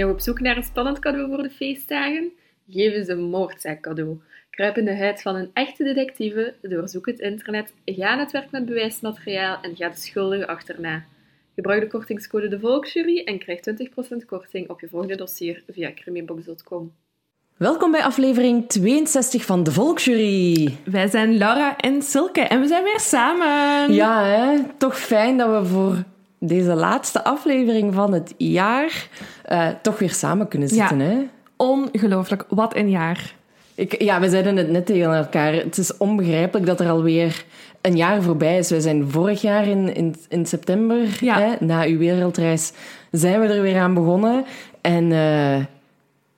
Nog op zoek naar een spannend cadeau voor de feestdagen? Geef eens een moordzaak cadeau. Kruip in de huid van een echte detectieve, doorzoek het internet, ga aan het werk met bewijsmateriaal en ga de schuldige achterna. Gebruik de kortingscode de Volksjury en krijg 20% korting op je volgende dossier via crimibox.com. Welkom bij aflevering 62 van de Volksjury. Wij zijn Laura en Silke en we zijn weer samen. Ja, hè? toch fijn dat we voor deze laatste aflevering van het jaar uh, toch weer samen kunnen zitten. Ja. Hè? Ongelooflijk, wat een jaar. Ik, ja, we zeiden het net tegen elkaar. Het is onbegrijpelijk dat er alweer een jaar voorbij is. We zijn vorig jaar in, in, in september, Ja. hè, na uw wereldreis, zijn we er weer aan begonnen. En eh,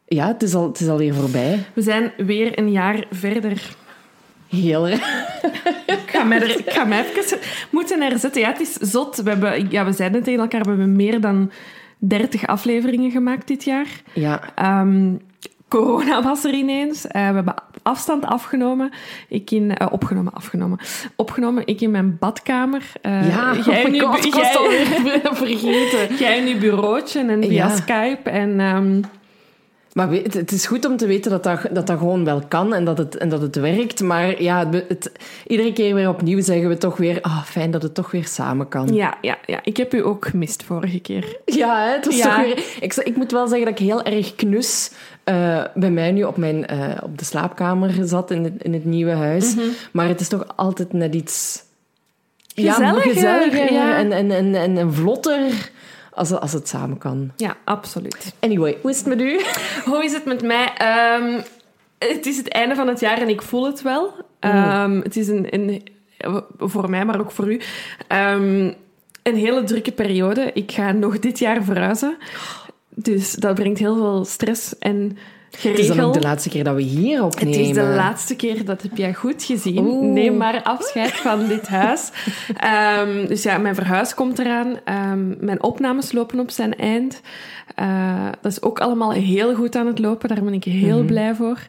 ja, het is, al, het is alweer voorbij. We zijn weer een jaar verder. Heel erg. Ik ga mij, er, ik ga even moeten herzetten. Ja, het is zot. We, hebben, ja, we zeiden het tegen elkaar, we hebben meer dan 30 afleveringen gemaakt dit jaar. Ja, Ehm, corona was er ineens. Eh, we hebben afstand afgenomen. Ik in, eh, opgenomen, afgenomen. Opgenomen, ik in mijn badkamer. Eh, ja. jij oh my je god, jij- vergeten. Jij in je bureautje en via Ja. Skype. En ehm, Maar weet, het- is goed om te weten dat dat, dat, dat gewoon wel kan en dat het, en dat het werkt. Maar ja, het, het- iedere keer weer opnieuw zeggen we toch weer... Ah, fijn dat het toch weer samen kan. ja, ja, ja, ik heb u ook gemist vorige keer. Ja, hè, het was Ja. toch weer... Ik, ik moet wel zeggen dat ik heel erg knus eh, bij mij nu op, mijn, eh, op de slaapkamer zat in het, in het nieuwe huis. Maar het is toch altijd net iets... Gezelliger, ja, gezelliger ja. En, en, en, en, en vlotter als, als het samen kan. Ja, absoluut. Anyway, hoe is het met u? Hoe is het met mij? Ehm, het is het einde van het jaar en ik voel het wel. Ehm, Het is een, een, voor mij, maar ook voor u, ehm, een hele drukke periode. Ik ga nog dit jaar verhuizen. Dus dat brengt heel veel stress en Het is dan ook de laatste keer dat we hier Het opnemen. is de laatste keer, dat heb jij goed gezien. Oeh. Neem maar afscheid van dit huis. Ehm, dus ja, mijn verhuis komt eraan. Ehm, mijn opnames lopen op zijn eind. Eh, dat is ook allemaal heel goed aan het lopen. Daar ben ik heel blij voor.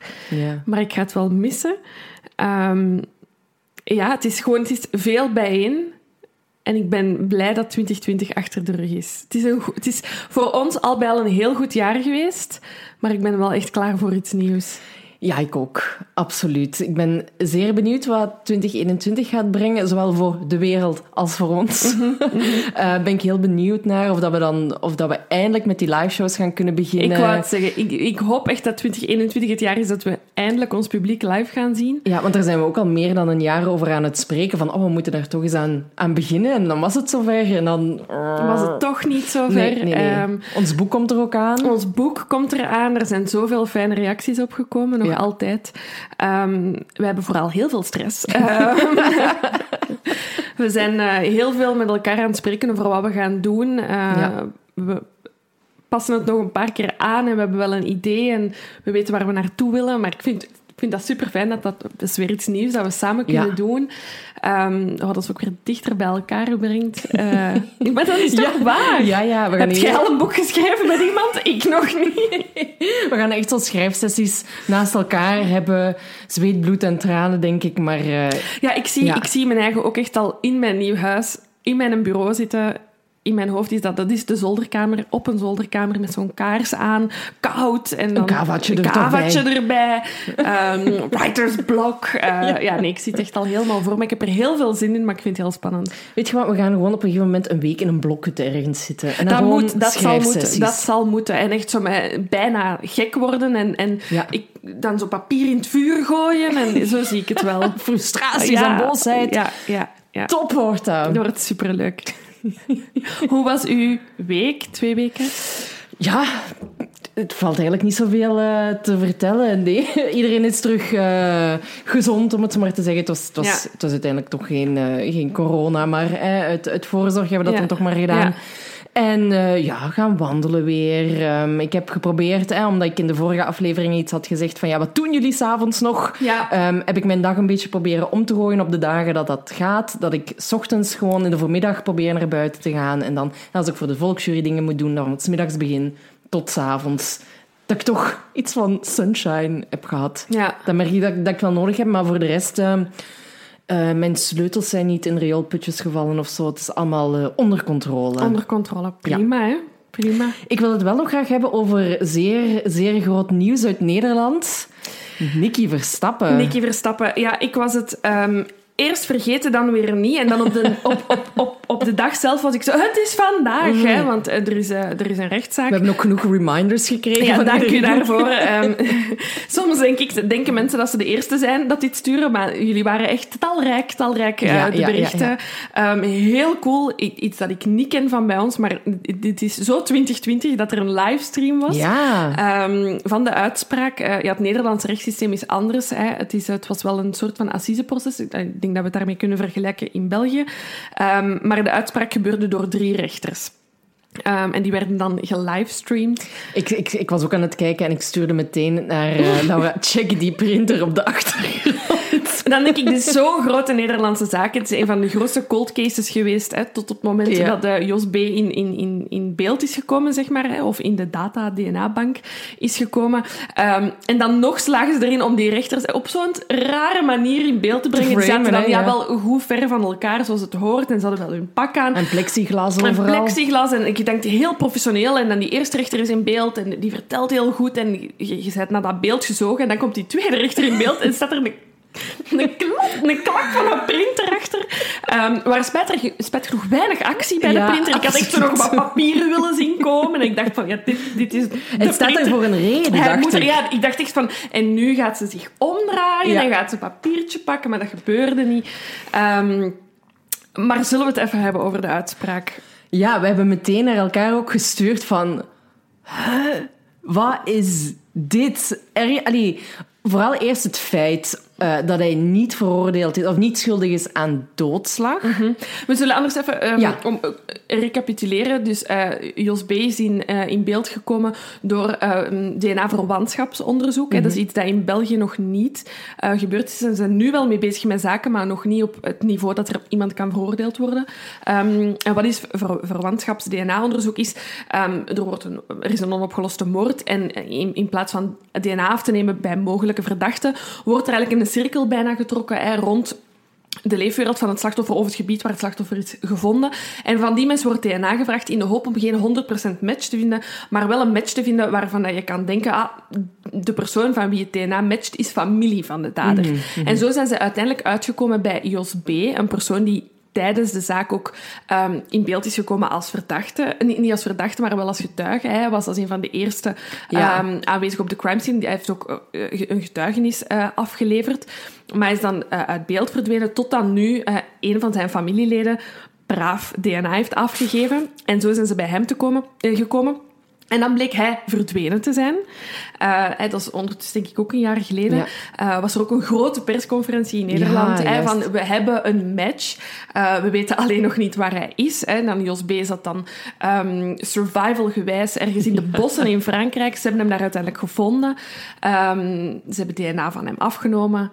Maar ik ga het wel missen. Ehm, ja, het is gewoon het is veel bijeen. En ik ben blij dat 2020 achter de rug is. Het is, een, het is voor ons al bij al een heel goed jaar geweest. Maar ik ben wel echt klaar voor iets nieuws. Ja, ik ook. Absoluut. Ik ben zeer benieuwd wat 2021 gaat brengen, zowel voor de wereld als voor ons. Eh, ben ik heel benieuwd naar of dat we dan of dat we eindelijk met die liveshows gaan kunnen beginnen. Ik wou het zeggen, ik, ik hoop echt dat 2021 het jaar is dat we eindelijk ons publiek live gaan zien. Ja, want daar zijn we ook al meer dan een jaar over aan het spreken van oh, we moeten daar toch eens aan, aan beginnen. En dan was het zover en dan... Was het toch niet zo ver. Nee, nee, nee. Ehm, Ons boek komt er ook aan. ons boek komt eraan. Er zijn zoveel fijne reacties op gekomen, nog Ja. altijd. Ehm, we hebben vooral heel veel stress. Ehm, we zijn eh, heel veel met elkaar aan het spreken over wat we gaan doen. Eh, Ja. We passen het nog een paar keer aan en we hebben wel een idee en we weten waar we naartoe willen. Maar ik vind, vind dat super fijn dat dat, is weer iets nieuws dat we samen kunnen Ja. doen. Ehm wat ons ook weer dichter bij elkaar brengt. Eh, maar dat is toch waar? Ja, ja. We gaan, Heb jij al een boek geschreven met iemand? Ik nog niet. we gaan echt zo schrijfsessies naast elkaar hebben. Zweet, bloed en tranen, denk ik. Maar eh, Ja, ik zie, Ja. ik zie mijn eigen ook echt al in mijn nieuw huis, in mijn bureau zitten. In mijn hoofd is dat, dat is de zolderkamer, op een zolderkamer met zo'n kaars aan, koud. En dan kavaatje er een kavaatje erbij. Ehm, writer's block. Eh, Ja. ja. nee, ik zit echt al helemaal voor me. Ik heb er heel veel zin in, maar ik vind het heel spannend. weet je wat, we gaan gewoon op een gegeven moment een week in een blokhut ergens zitten. En dan Dat, moet, dat, zal moeten, dat zal moeten. En echt zo mij bijna gek worden en, en Ja. ik, dan zo papier in het vuur gooien. En zo zie ik het wel. Frustraties en boosheid. Ja, ja, ja. Top wordt dat. Dat wordt superleuk. Hoe was uw week? Twee weken? Ja, het valt eigenlijk niet zoveel eh, te vertellen. Nee, iedereen is terug eh, gezond, om het zo maar te zeggen. Het was, het was, Ja. het was uiteindelijk toch geen, eh, geen corona, maar uit, uit voorzorg hebben we dat Ja. dan toch maar gedaan. Ja. En eh, ja, gaan wandelen weer. Ehm, ik heb geprobeerd, hè, omdat ik in de vorige aflevering iets had gezegd van ja, wat doen jullie s'avonds nog? Ja. Ehm, heb ik mijn dag een beetje proberen om te gooien op de dagen dat dat gaat. Dat ik 's ochtends gewoon in de voormiddag probeer naar buiten te gaan. En dan, als ik voor de volksjury dingen moet doen, dan van 's middags begin tot 's avonds. Dat ik toch iets van sunshine heb gehad. Ja. Dat merk ik dat, dat ik wel nodig heb, maar voor de rest... ehm, eh, mijn sleutels zijn niet in rioolputjes gevallen of zo. Het is allemaal eh, onder controle. Onder controle. Prima, hè? prima. Ik wil het wel nog graag hebben over zeer, zeer groot nieuws uit Nederland. Nicky Verstappen. Nicky Verstappen. Ja, ik was het ehm, eerst vergeten, dan weer niet. En dan op de, op, op, op, op de dag zelf was ik zo... Het is vandaag, hè. Want eh, er, is, eh, er is een rechtszaak. We hebben ook genoeg reminders gekregen. Ja, dank u daarvoor. Ehm, soms denk ik, denken mensen dat ze de eerste zijn dat dit sturen, maar jullie waren echt talrijk, talrijk, eh, Ja, de ja, ja, berichten. Ehm, heel cool. I- Iets dat ik niet ken van bij ons, maar dit is zo 2020 dat er een livestream was. Ehm, van de uitspraak. Ja, het Nederlandse rechtssysteem is anders. Hè. Het, is, het was wel een soort van assiseproces. Ik denk dat we het daarmee kunnen vergelijken in België. Ehm, de uitspraak gebeurde door drie rechters. Ehm, en die werden dan gelivestreamd. Ik, ik, ik was ook aan het kijken en ik stuurde meteen naar eh, Laura. Check die printer op de achtergrond. Dan denk ik, dit is zo'n grote Nederlandse zaak. Het is een van de grootste cold cases geweest, hè, tot op het moment Ja. dat eh, Jos B. in, in, in, in beeld is gekomen, zeg maar, hè, of in de data-DNA-bank is gekomen. Ehm, en dan nog slagen ze erin om die rechters op zo'n rare manier in beeld te brengen. Framen, zaten dan ja, ja. wel goed ver van elkaar, zoals het hoort, en ze hadden wel hun pak aan. En plexiglas overal. plexiglas en ik denk heel professioneel. En dan die eerste rechter is in beeld en die vertelt heel goed. En je, je bent naar dat beeld gezogen en dan komt die tweede rechter in beeld en staat er een, een, klap, een klak van een printer achter. Ehm waar spijtig, spijtig genoeg weinig actie bij Ja, de printer. Ik had echt zo nog wat papieren willen zien komen. En ik dacht van, ja, dit, dit is... Het staat er voor een reden, Hij dacht moet er- ja, ik dacht echt van... En nu gaat ze zich omdraaien Ja. en gaat ze een papiertje pakken. Maar dat gebeurde niet. Ehm, maar zullen we het even hebben over de uitspraak? Ja, we hebben meteen naar elkaar ook gestuurd van... "Huh? Wat is dit? Allee, vooral eerst het feit eh, dat hij niet veroordeeld is... Of niet schuldig is aan doodslag. We zullen anders even ehm, Ja. om, eh, recapituleren. Dus eh, Jos B. is in, in beeld gekomen door eh, een DNA-verwantschapsonderzoek. Dat is iets dat in België nog niet gebeurd is. Ze zijn nu wel mee bezig met zaken, maar nog niet op het niveau dat er iemand kan veroordeeld worden. Ehm, en wat is ver, verwantschaps-DNA-onderzoek? Is, ehm, er, wordt een, er is een onopgeloste moord en in, in plaats van DNA af te nemen bij mogelijke verdachten, wordt er eigenlijk een cirkel bijna getrokken hè, rond de leefwereld van het slachtoffer of het gebied waar het slachtoffer is gevonden. En van die mensen wordt DNA gevraagd in de hoop om geen 100% match te vinden, maar wel een match te vinden waarvan dat je kan denken, ah, de persoon van wie het DNA matcht is familie van de dader. En zo zijn ze uiteindelijk uitgekomen bij Jos B., een persoon die tijdens de zaak ook ehm, in beeld is gekomen als verdachte. Niet, niet als verdachte, maar wel als getuige. Hij was als een van de eerste Ja. ehm, aanwezig op de crime scene. Hij heeft ook eh, een getuigenis eh, afgeleverd. Maar hij is dan eh, uit beeld verdwenen tot dan nu een van zijn familieleden braaf DNA heeft afgegeven. En zo zijn ze bij hem te komen, gekomen. En dan bleek hij verdwenen te zijn. Eh, dat is ondertussen denk ik ook een jaar geleden. Ja. Eh, was er ook een grote persconferentie in Nederland. Ja, hè, juist. van, we hebben een match. Eh, we weten alleen nog niet waar hij is. Hè. En dan Jos B. zat dan ehm, survival-gewijs ergens in de bossen in Frankrijk. Ze hebben hem daar uiteindelijk gevonden. Ehm, ze hebben DNA van hem afgenomen.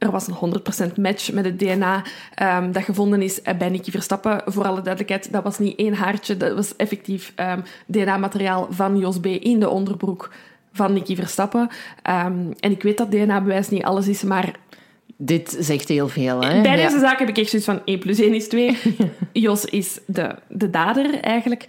Er was een 100% match met het DNA ehm, dat gevonden is bij Nicky Verstappen. Voor alle duidelijkheid, dat was niet één haartje. Dat was effectief ehm, DNA-materiaal van Jos B. in de onderbroek van Nicky Verstappen. Ehm, en ik weet dat DNA-bewijs niet alles is, maar Dit zegt heel veel, hè? bij Ja. deze zaak heb ik echt zoiets van 1 plus 1 is 2. Jos is de, de dader eigenlijk.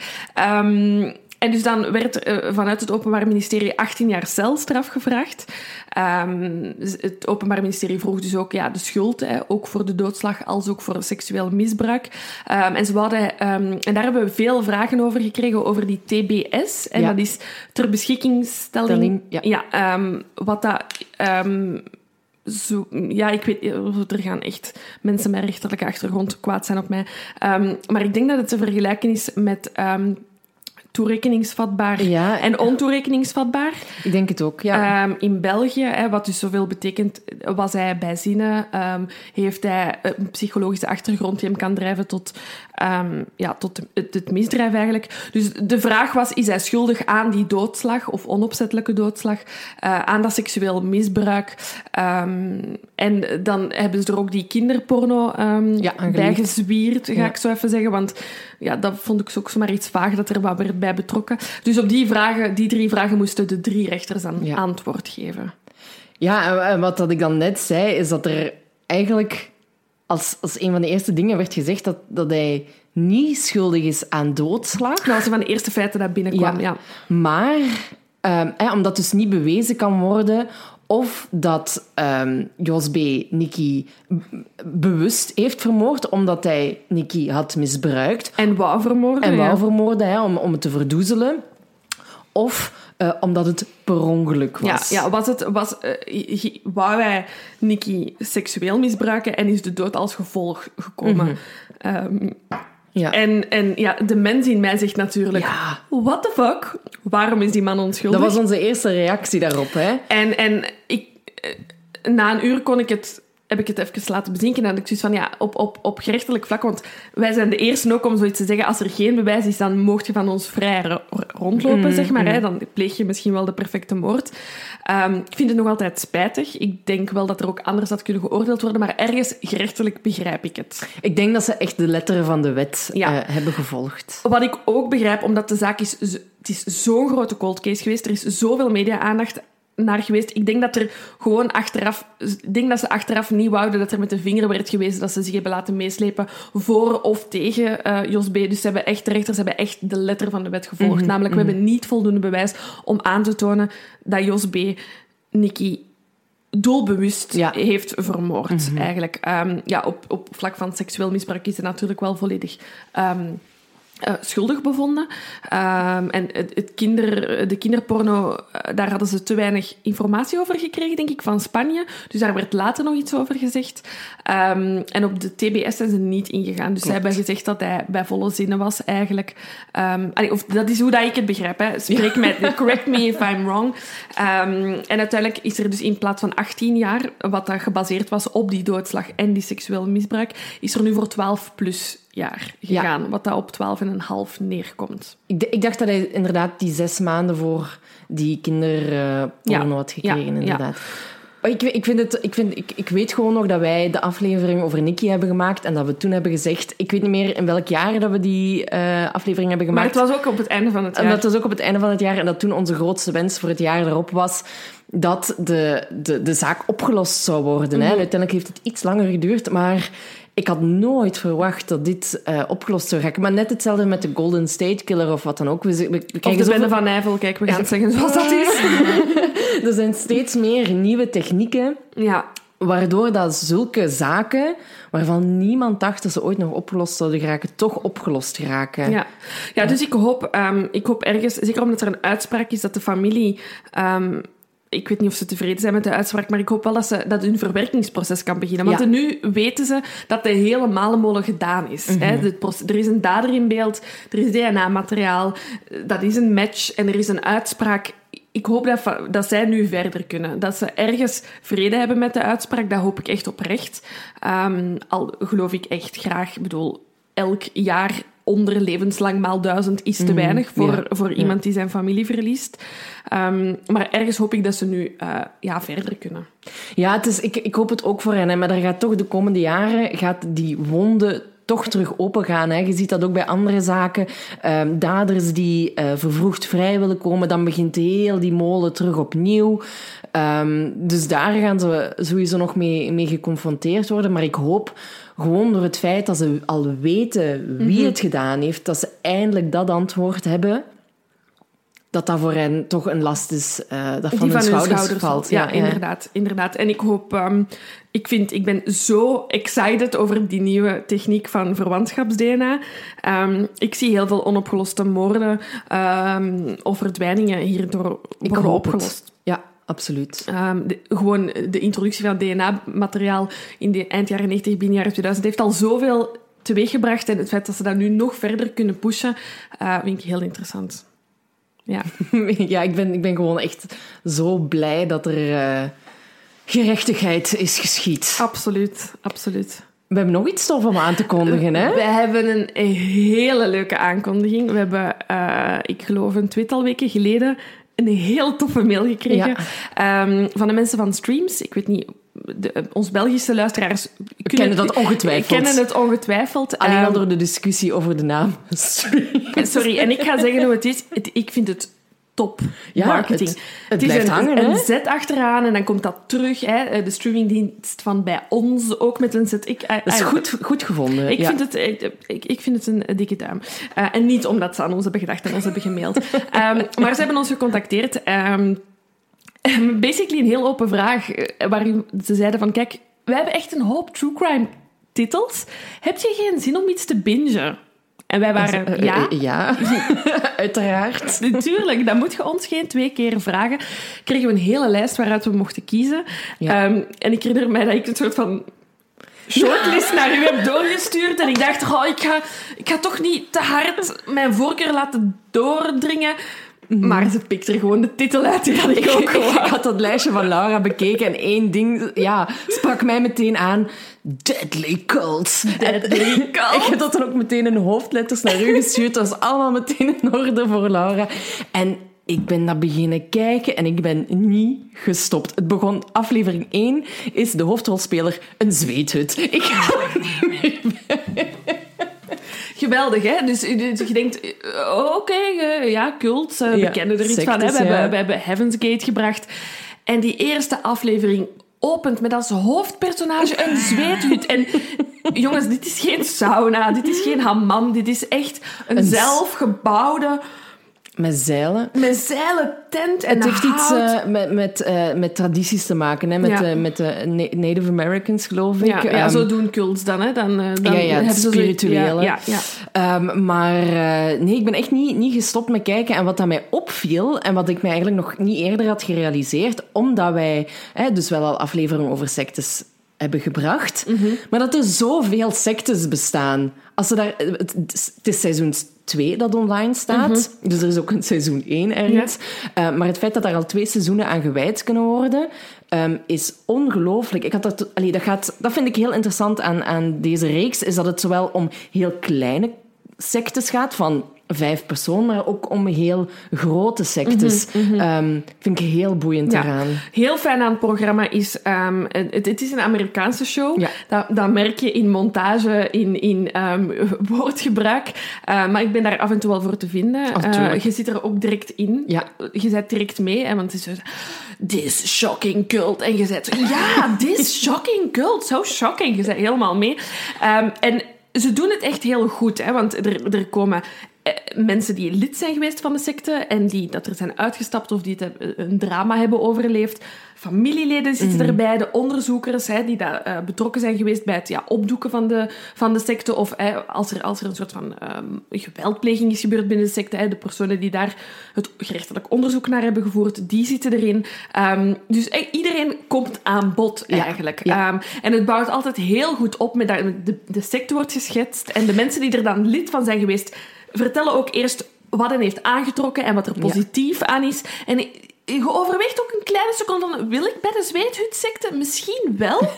En dus dan werd eh, vanuit het Openbaar Ministerie 18 jaar celstraf gevraagd. Ehm, het Openbaar Ministerie vroeg dus ook ja, de schuld, hè, ook voor de doodslag als ook voor seksueel misbruik. Ehm, en, ze wouden, ehm, en daar hebben we veel vragen over gekregen, over die TBS. En Ja. dat is ter beschikkingstelling. Stelling, ja. ehm, wat dat... zo, ja, ik weet, er gaan echt mensen met rechterlijke achtergrond kwaad zijn op mij. Maar ik denk dat het te vergelijken is met toerekeningsvatbaar Ja. en ontoerekeningsvatbaar. Ik denk het ook, ja. Ehm, in België, hè, wat dus zoveel betekent, was hij bij zinnen, ehm, heeft hij een psychologische achtergrond die hem kan drijven tot, ehm, ja, tot het, het misdrijf eigenlijk. Dus de vraag was, is hij schuldig aan die doodslag of onopzettelijke doodslag, eh, aan dat seksueel misbruik? En dan hebben ze er ook die kinderporno Ja, bij gezwierd, ga Ja. ik zo even zeggen. Want ja, dat vond ik ook zomaar iets vaag dat er wat werd bij betrokken. Dus op die vragen, die drie vragen moesten de drie rechters dan Ja. antwoord geven. Ja, en- wat dat ik dan net zei, is dat er eigenlijk als, als een van de eerste dingen werd gezegd dat, dat hij niet schuldig is aan doodslag. Dat was een van de eerste feiten dat binnenkwam, ja. Maar ehm, omdat dus niet bewezen kan worden of dat ehm, Jos B. Nicky b- bewust heeft vermoord omdat hij Nicky had misbruikt En wou vermoorden. en wou ja. vermoorden hè, om, om het te verdoezelen. Of eh, omdat het per ongeluk Ja, was. ja, was het, was, ge- wou hij Nicky seksueel misbruiken en is de dood als gevolg gekomen. Ehm, Ja. en, en ja, de mens in mij zegt natuurlijk, Ja. what the fuck? Waarom is die man onschuldig? Dat was onze eerste reactie daarop. Hè? En, en ik, eh, na een uur kon ik het, heb ik het even laten bezinken. En ik zoiets van, ja, op, op, op gerechtelijk vlak. Want wij zijn de eerste ook om zoiets te zeggen. Als er geen bewijs is, dan mocht je van ons vrij ro- rondlopen, zeg maar. Hè? Dan pleeg je misschien wel de perfecte moord. Ehm, ik vind het nog altijd spijtig. Ik denk wel dat er ook anders had kunnen geoordeeld worden. Maar ergens gerechtelijk begrijp ik het. Ik denk dat ze echt de letteren van de wet Ja. eh, hebben gevolgd. Wat ik ook begrijp, omdat de zaak is... Het is zo'n grote cold case geweest. Er is zoveel media-aandacht naar geweest. Ik denk dat er gewoon achteraf... Ik denk dat ze achteraf niet wouden dat er met de vinger werd gewezen dat ze zich hebben laten meeslepen voor of tegen eh, Jos B. Dus ze hebben echt, de rechters hebben echt de letter van de wet gevolgd. Namelijk, we hebben niet voldoende bewijs om aan te tonen dat Jos B. Nicky doelbewust Ja. heeft vermoord, eigenlijk. Ehm, ja, op, op vlak van seksueel misbruik is het natuurlijk wel volledig ehm, eh, schuldig bevonden. Ehm, en het, het kinder, de kinderporno, eh, daar hadden ze te weinig informatie over gekregen, denk ik, van Spanje. Dus daar werd later nog iets over gezegd. Ehm, en op de TBS zijn ze niet ingegaan. Dus ze hebben gezegd dat hij bij volle zinnen was, eigenlijk. Ehm, allee, of dat is hoe dat ik het begrijp. Hè. Spreek mij, correct me if I'm wrong. En uiteindelijk is er dus in plaats van 18 jaar, wat dat gebaseerd was op die doodslag en die seksueel misbruik, is er nu voor 12 plus jaar Ja. gegaan. Wat dat op 12,5 neerkomt. Ik, ik dacht dat hij inderdaad die zes maanden voor die kinderporno Ja. had gekregen, Ja, ja. inderdaad. Maar Ik, ik, vind het, ik, vind, ik, ik weet gewoon nog dat wij de aflevering over Nicky hebben gemaakt en dat we toen hebben gezegd... Ik weet niet meer in welk jaar dat we die eh, aflevering hebben Maar gemaakt. het was ook op het einde van het En jaar. dat was ook op het einde van het jaar. En dat toen onze grootste wens voor het jaar erop was dat de, de, de zaak opgelost zou worden. Mhm. hè. Uiteindelijk heeft het iets langer geduurd, maar ik had nooit verwacht dat dit eh, opgelost zou raken. Maar net hetzelfde met de Golden State Killer of wat dan ook. We, we, we Of de zoveel- van Nijvel, kijk, we gaan het zeggen zoals dat is. Er zijn steeds meer nieuwe technieken Ja, waardoor dat zulke zaken, waarvan niemand dacht dat ze ooit nog opgelost zouden geraken, toch opgelost geraken. ja. ja dus ik hoop, ehm, ik hoop ergens, zeker omdat er een uitspraak is dat de familie... ehm, ik weet niet of ze tevreden zijn met de uitspraak, maar ik hoop wel dat, ze, dat hun verwerkingsproces kan beginnen. Want Ja. nu weten ze dat de hele malenmolen gedaan is. hè. Mhm. Proces- er is een dader in beeld, er is DNA-materiaal, dat is een match en er is een uitspraak. Ik hoop dat, dat zij nu verder kunnen. Dat ze ergens vrede hebben met de uitspraak, dat hoop ik echt oprecht. Ehm, al geloof ik echt graag, ik bedoel, elk jaar onder levenslang maal duizend is te weinig voor, Mhm. ja, voor iemand die zijn familie verliest. Ehm, maar ergens hoop ik dat ze nu eh, ja, verder kunnen. Ja, het is, ik, ik hoop het ook voor hen. Hè, maar er gaat toch de komende jaren gaat die wonde toch terug open gaan. Hè. Je ziet dat ook bij andere zaken. Ehm, daders die eh, vervroegd vrij willen komen, dan begint heel die molen terug opnieuw. Ehm, dus daar gaan ze sowieso nog mee, mee geconfronteerd worden. Maar ik hoop gewoon door het feit dat ze al weten wie Mhm. het gedaan heeft, dat ze eindelijk dat antwoord hebben. Dat dat voor hen toch een last is eh, dat van, die hun van hun schouders, schouders valt. Ja, inderdaad, inderdaad. En ik hoop... ehm, ik, vind, ik ben zo excited over die nieuwe techniek van verwantschapsdna. Ehm ik zie heel veel onopgeloste moorden ehm, of verdwijningen hierdoor Ik hoop het. opgelost. Ja, absoluut. De- gewoon de introductie van DNA-materiaal in de eind jaren 90, begin jaren 2000 heeft al zoveel teweeggebracht. En het feit dat ze dat nu nog verder kunnen pushen, eh, vind ik heel interessant. Ja. Ja, ik ben, ik ben gewoon echt zo blij dat er eh, gerechtigheid is geschied. Absoluut, absoluut. We hebben nog iets tof om aan te kondigen, hè? We hebben een hele leuke aankondiging. We hebben, eh, ik geloof een tweetal weken geleden, een heel toffe mail gekregen ehm, van de mensen van Streams. Ik weet niet, de, ons Belgische luisteraars kennen dat ongetwijfeld. kennen het ongetwijfeld. Alleen al Ehm, door de discussie over de naam. Sorry, en ik ga zeggen hoe het is. Het- ik vind het top Ja, marketing. het- het blijft is een, hangen, een zet achteraan en dan komt dat terug. Hè. De streamingdienst van bij ons ook met een zet. Ik, I- Dat is I- goed, goed gevonden. Ik, ja. vind het, ik, ik, vind het een dikke duim. Eh, en niet omdat ze aan ons hebben gedacht en ons hebben gemaild. Ehm, maar ze hebben ons gecontacteerd. ehm, basically een heel open vraag. eh, Waarin ze zeiden van... Kijk, wij hebben echt een hoop true crime titels. Heb je geen zin om iets te bingen? En wij waren... Eh, ja, eh, ja, uiteraard. Natuurlijk, dat moet je ons geen twee keer vragen. Kregen we een hele lijst waaruit we mochten kiezen. Ja. Ehm, en ik herinner mij dat ik een soort van shortlist naar u heb doorgestuurd. En ik dacht, oh, ik, ga, ik ga toch niet te hard mijn voorkeur laten doordringen. Maar ze pikt er gewoon de titel uit. Die had ik ook Ik, had dat lijstje van Laura bekeken en één ding ja, sprak mij meteen aan. Deadly Cults. Deadly Cults. Ik heb dat dan ook meteen in hoofdletters naar u gestuurd. Dat was allemaal meteen in orde voor Laura. En ik ben naar beginnen kijken en ik ben niet gestopt. Het begon, aflevering 1 is de hoofdrolspeler een zweethut. Ik ga er niet meer Geweldig, hè? Dus, dus je denkt, eh, oké, eh, ja, cult, eh, we Ja, kennen er iets van. Hè? We, ja. hebben, we hebben Heaven's Gate gebracht. En die eerste aflevering opent met als hoofdpersonage een zweethut. En jongens, dit is geen sauna, dit is geen hammam, dit is echt een, zelfgebouwde, Met zeilen. met zeilen tent en Het heeft iets eh, met, met, eh, met tradities te maken, hè? met, Ja. eh, met de Na- Native Americans, geloof ik. ja, ja, Ehm, zo doen cults dan, hè? Dan, dan Ja, ja, het spirituele. Ja. Ehm, maar nee, ik ben echt niet, niet gestopt met kijken. En wat dat mij opviel, en wat ik mij eigenlijk nog niet eerder had gerealiseerd, omdat wij hè, dus wel al afleveringen over sectes hebben gebracht, maar dat er zoveel sectes bestaan. Als ze daar, het, het is seizoen 2 dat online staat, dus er is ook een seizoen 1 ergens. Eh, maar het feit dat daar al twee seizoenen aan gewijd kunnen worden, ehm, is ongelooflijk. Ik had dat, allee, dat, gaat, dat vind ik heel interessant aan, aan deze reeks, is dat het zowel om heel kleine sectes gaat, van vijf personen, maar ook om heel grote sectes. Ehm, vind ik heel boeiend Ja. eraan. Heel fijn aan het programma is, ehm, het, het is een Amerikaanse show. Ja. Dat, dat merk je in montage, in, in ehm, woordgebruik. Eh, maar ik ben daar af en toe wel voor te vinden. Oh, je zit er ook direct in. Ja. Je zet direct mee, hè, want het is zo... This shocking cult. En je zet zo, ja, this shocking cult. So shocking. Je zet helemaal mee. En ze doen het echt heel goed, hè, want er, er komen mensen die lid zijn geweest van de secte en die dat er zijn uitgestapt of die het heb- een drama hebben overleefd. Familieleden zitten Mhm. erbij, de onderzoekers hè, die daar eh, betrokken zijn geweest bij het ja, opdoeken van de, van de secte. Of hè, als, er, als er een soort van ehm, geweldpleging is gebeurd binnen de secte, hè, de personen die daar het gerechtelijk onderzoek naar hebben gevoerd, die zitten erin. Ehm, dus eh, iedereen komt aan bod Ja, eigenlijk. ja. Ehm, en het bouwt altijd heel goed op met dat de, de secte wordt geschetst. En de mensen die er dan lid van zijn geweest, vertellen ook eerst wat hen heeft aangetrokken en wat er positief aan is. En je overweegt ook een kleine seconde van, wil ik bij de zweethutsecte? Misschien wel.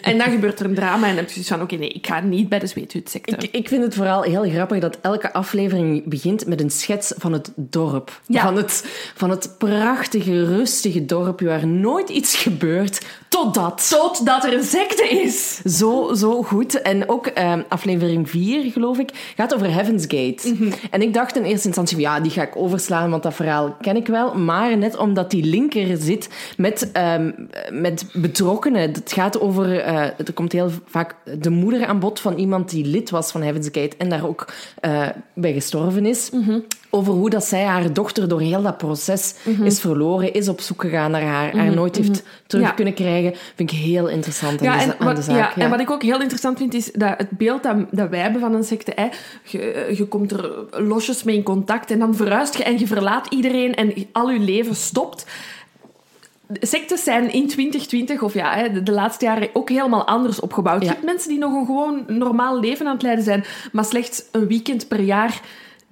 en dan gebeurt er een drama en dan heb je zoiets van, oké, nee, ik ga niet bij de zweethutsecte. Ik, ik vind het vooral heel grappig dat elke aflevering begint met een schets van het dorp. Ja. Van, het, van het prachtige, rustige dorpje waar nooit iets gebeurt, totdat. Totdat er een secte is. Zo, zo goed. En ook ehm, aflevering 4, geloof ik, gaat over Heaven's Gate. En ik dacht in eerste instantie, ja, die ga ik overslaan, want dat verhaal ken ik wel. Maar net omdat die linker zit met, ehm, met betrokkenen. Het gaat over, eh, er komt heel vaak de moeder aan bod van iemand die lid was van Heaven's Gate en daar ook eh, bij gestorven is. Over hoe dat zij haar dochter door heel dat proces is verloren, is op zoek gegaan naar haar, haar nooit heeft terug Ja. kunnen krijgen. Vind ik heel interessant aan, de, en wat, de zaak. ja, ja. en wat ik ook heel interessant vind, is dat het beeld dat, dat wij hebben van een secte, hè, je, je komt er losjes mee in contact en dan verhuist je en je verlaat iedereen en al je leven stopt. Sectes zijn in 2020, of ja, de, de laatste jaren ook helemaal anders opgebouwd. Je hebt mensen die nog een gewoon normaal leven aan het leiden zijn, maar slechts een weekend per jaar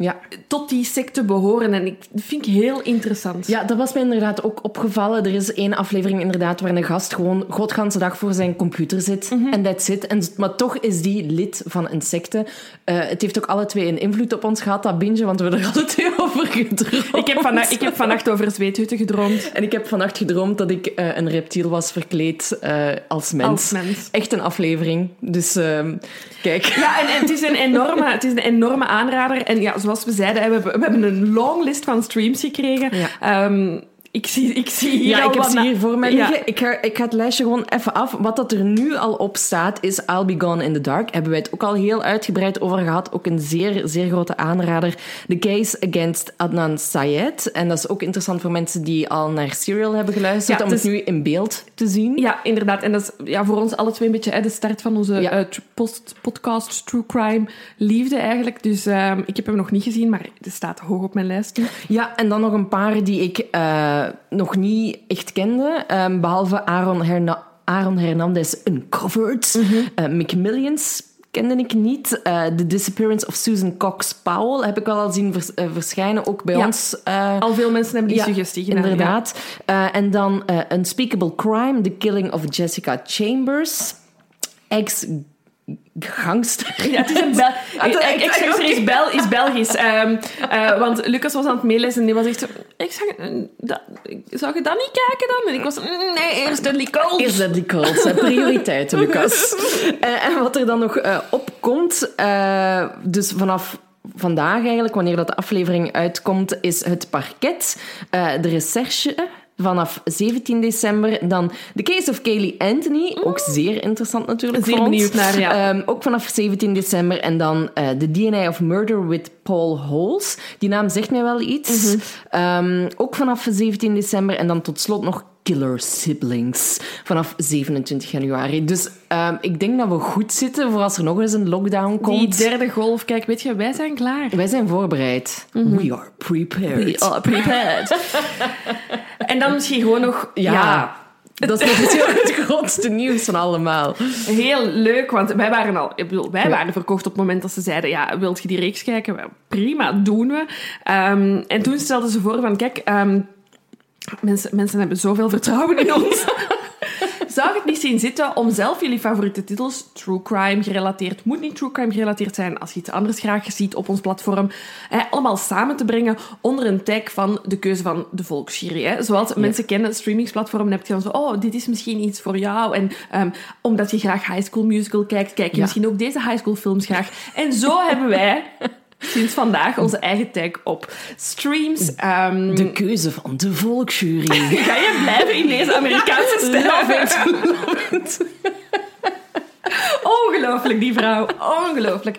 Ja. tot die secte behoren. En ik, dat vind ik heel interessant. ja, dat was mij inderdaad ook opgevallen. Er is één aflevering inderdaad waar een gast gewoon godganse dag voor zijn computer zit. Mhm. En that's it. En, maar toch is die lid van een secte. Eh, het heeft ook alle twee een invloed op ons gehad, dat binge, want we hebben er alle twee over gedroomd. Ik heb, vannacht, ik heb vannacht over zweethutten gedroomd. En ik heb vannacht gedroomd dat ik eh, een reptiel was verkleed eh, als mens. Als mens. Echt een aflevering. Dus ehm, kijk. Ja, en, en het is een enorme, het is een enorme aanrader. En ja, zoals zoals we zeiden, we hebben, we hebben een long list van streams gekregen. Ja. Ehm, ik, zie, ik zie hier Ja, ik heb ze hier voor mij Ja. liggen. Ik, ga, ik ga het lijstje gewoon even af. Wat dat er nu al op staat is I'll Be Gone in the Dark. Hebben wij het ook al heel uitgebreid over gehad. Ook een zeer, zeer grote aanrader. The Case Against Adnan Syed. En dat is ook interessant voor mensen die al naar Serial hebben geluisterd. Ja, om het nu in beeld te zien. Ja, inderdaad. En dat is ja, voor ons alle twee een beetje hè, de start van onze Ja. eh, post podcast True Crime liefde eigenlijk. Dus ehm, ik heb hem nog niet gezien, maar het staat hoog op mijn lijst. Ja, en dan nog een paar die ik eh, nog niet echt kende. Ehm, behalve Aaron, Herna Aaron Hernandez Uncovered. Eh, McMillions kende ik niet. Eh, The Disappearance of Susan Cox Powell heb ik wel al zien vers- eh, verschijnen. Ook bij Ja. ons. eh, Al veel mensen hebben die ja, suggestie gedaan. Inderdaad. Eh, en dan eh, Unspeakable Crime, The Killing of Jessica Chambers. Ex-gangster. Ja, het is een Bel... Ah, is, Bel, is Belgisch. Ehm, eh, want Lucas was aan het meelezen en die was echt zo... Ik zag... dat, zou je dat niet kijken dan? En ik was... mm, Nee, eerst Deadly Cold. Eerst Deadly Calls, hè. prioriteiten, Lucas. Eh, en wat er dan nog eh, opkomt, dus vanaf vandaag eigenlijk, wanneer dat de aflevering uitkomt, is het parket, de recherche vanaf 17 december. Dan The Case of Kaylee Anthony, ook zeer interessant natuurlijk Zeer voor ons. benieuwd naar, ja. Ehm, ook vanaf 17 december. En dan eh The DNA of Murder with Paul Holes. Die naam zegt mij wel iets. Ehm, ook vanaf 17 december. En dan tot slot nog Killer Siblings. Vanaf 27 januari. Dus ehm, ik denk dat we goed zitten voor als er nog eens een lockdown Die komt. derde golf, kijk, weet je, wij zijn klaar. Wij zijn voorbereid. We are prepared. We are prepared. en dan misschien gewoon nog... Ja. ja Dat is natuurlijk het grootste nieuws van allemaal. Heel leuk, want wij waren al, ik bedoel, wij waren verkocht op het moment dat ze zeiden: Ja, wilt je die reeks kijken? Prima, doen we. Ehm, en toen stelden ze voor: van, Kijk, ehm, mensen, mensen hebben zoveel vertrouwen in ons. Zou het niet zien zitten om zelf jullie favoriete titels, true crime gerelateerd, moet niet true crime gerelateerd zijn, als je iets anders graag ziet op ons platform, hè, allemaal samen te brengen onder een tag van de keuze van de volksjury. Hè? Zoals mensen kennen, streamingsplatformen, heb je dan zo, oh, dit is misschien iets voor jou. En ehm, omdat je graag High School Musical kijkt, kijk je Ja. misschien ook deze high school films graag. En zo hebben wij sinds vandaag onze eigen tag op streams. ehm, De keuze van de volksjury. Ga je blijven in deze Amerikaanse stijl? Love it. Ongelooflijk, die vrouw. Ongelooflijk.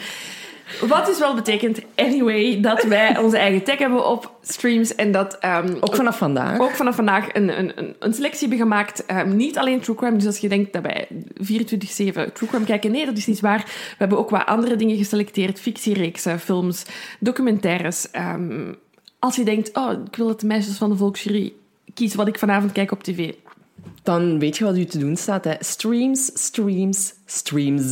Wat dus wel betekent, anyway, dat wij onze eigen tag hebben op streams en dat ehm, Ook vanaf vandaag. ook vanaf vandaag een, een, een, een selectie hebben gemaakt. Ehm, niet alleen true crime, dus als je denkt dat wij 24-7 true crime kijken, nee, dat is niet waar. We hebben ook wat andere dingen geselecteerd. Fictiereeksen, films, documentaires. Ehm, als je denkt, oh, ik wil dat de meisjes van de volksjury kiezen wat ik vanavond kijk op tv. Dan weet je wat u te doen staat. Hè. Streams, streams, streams.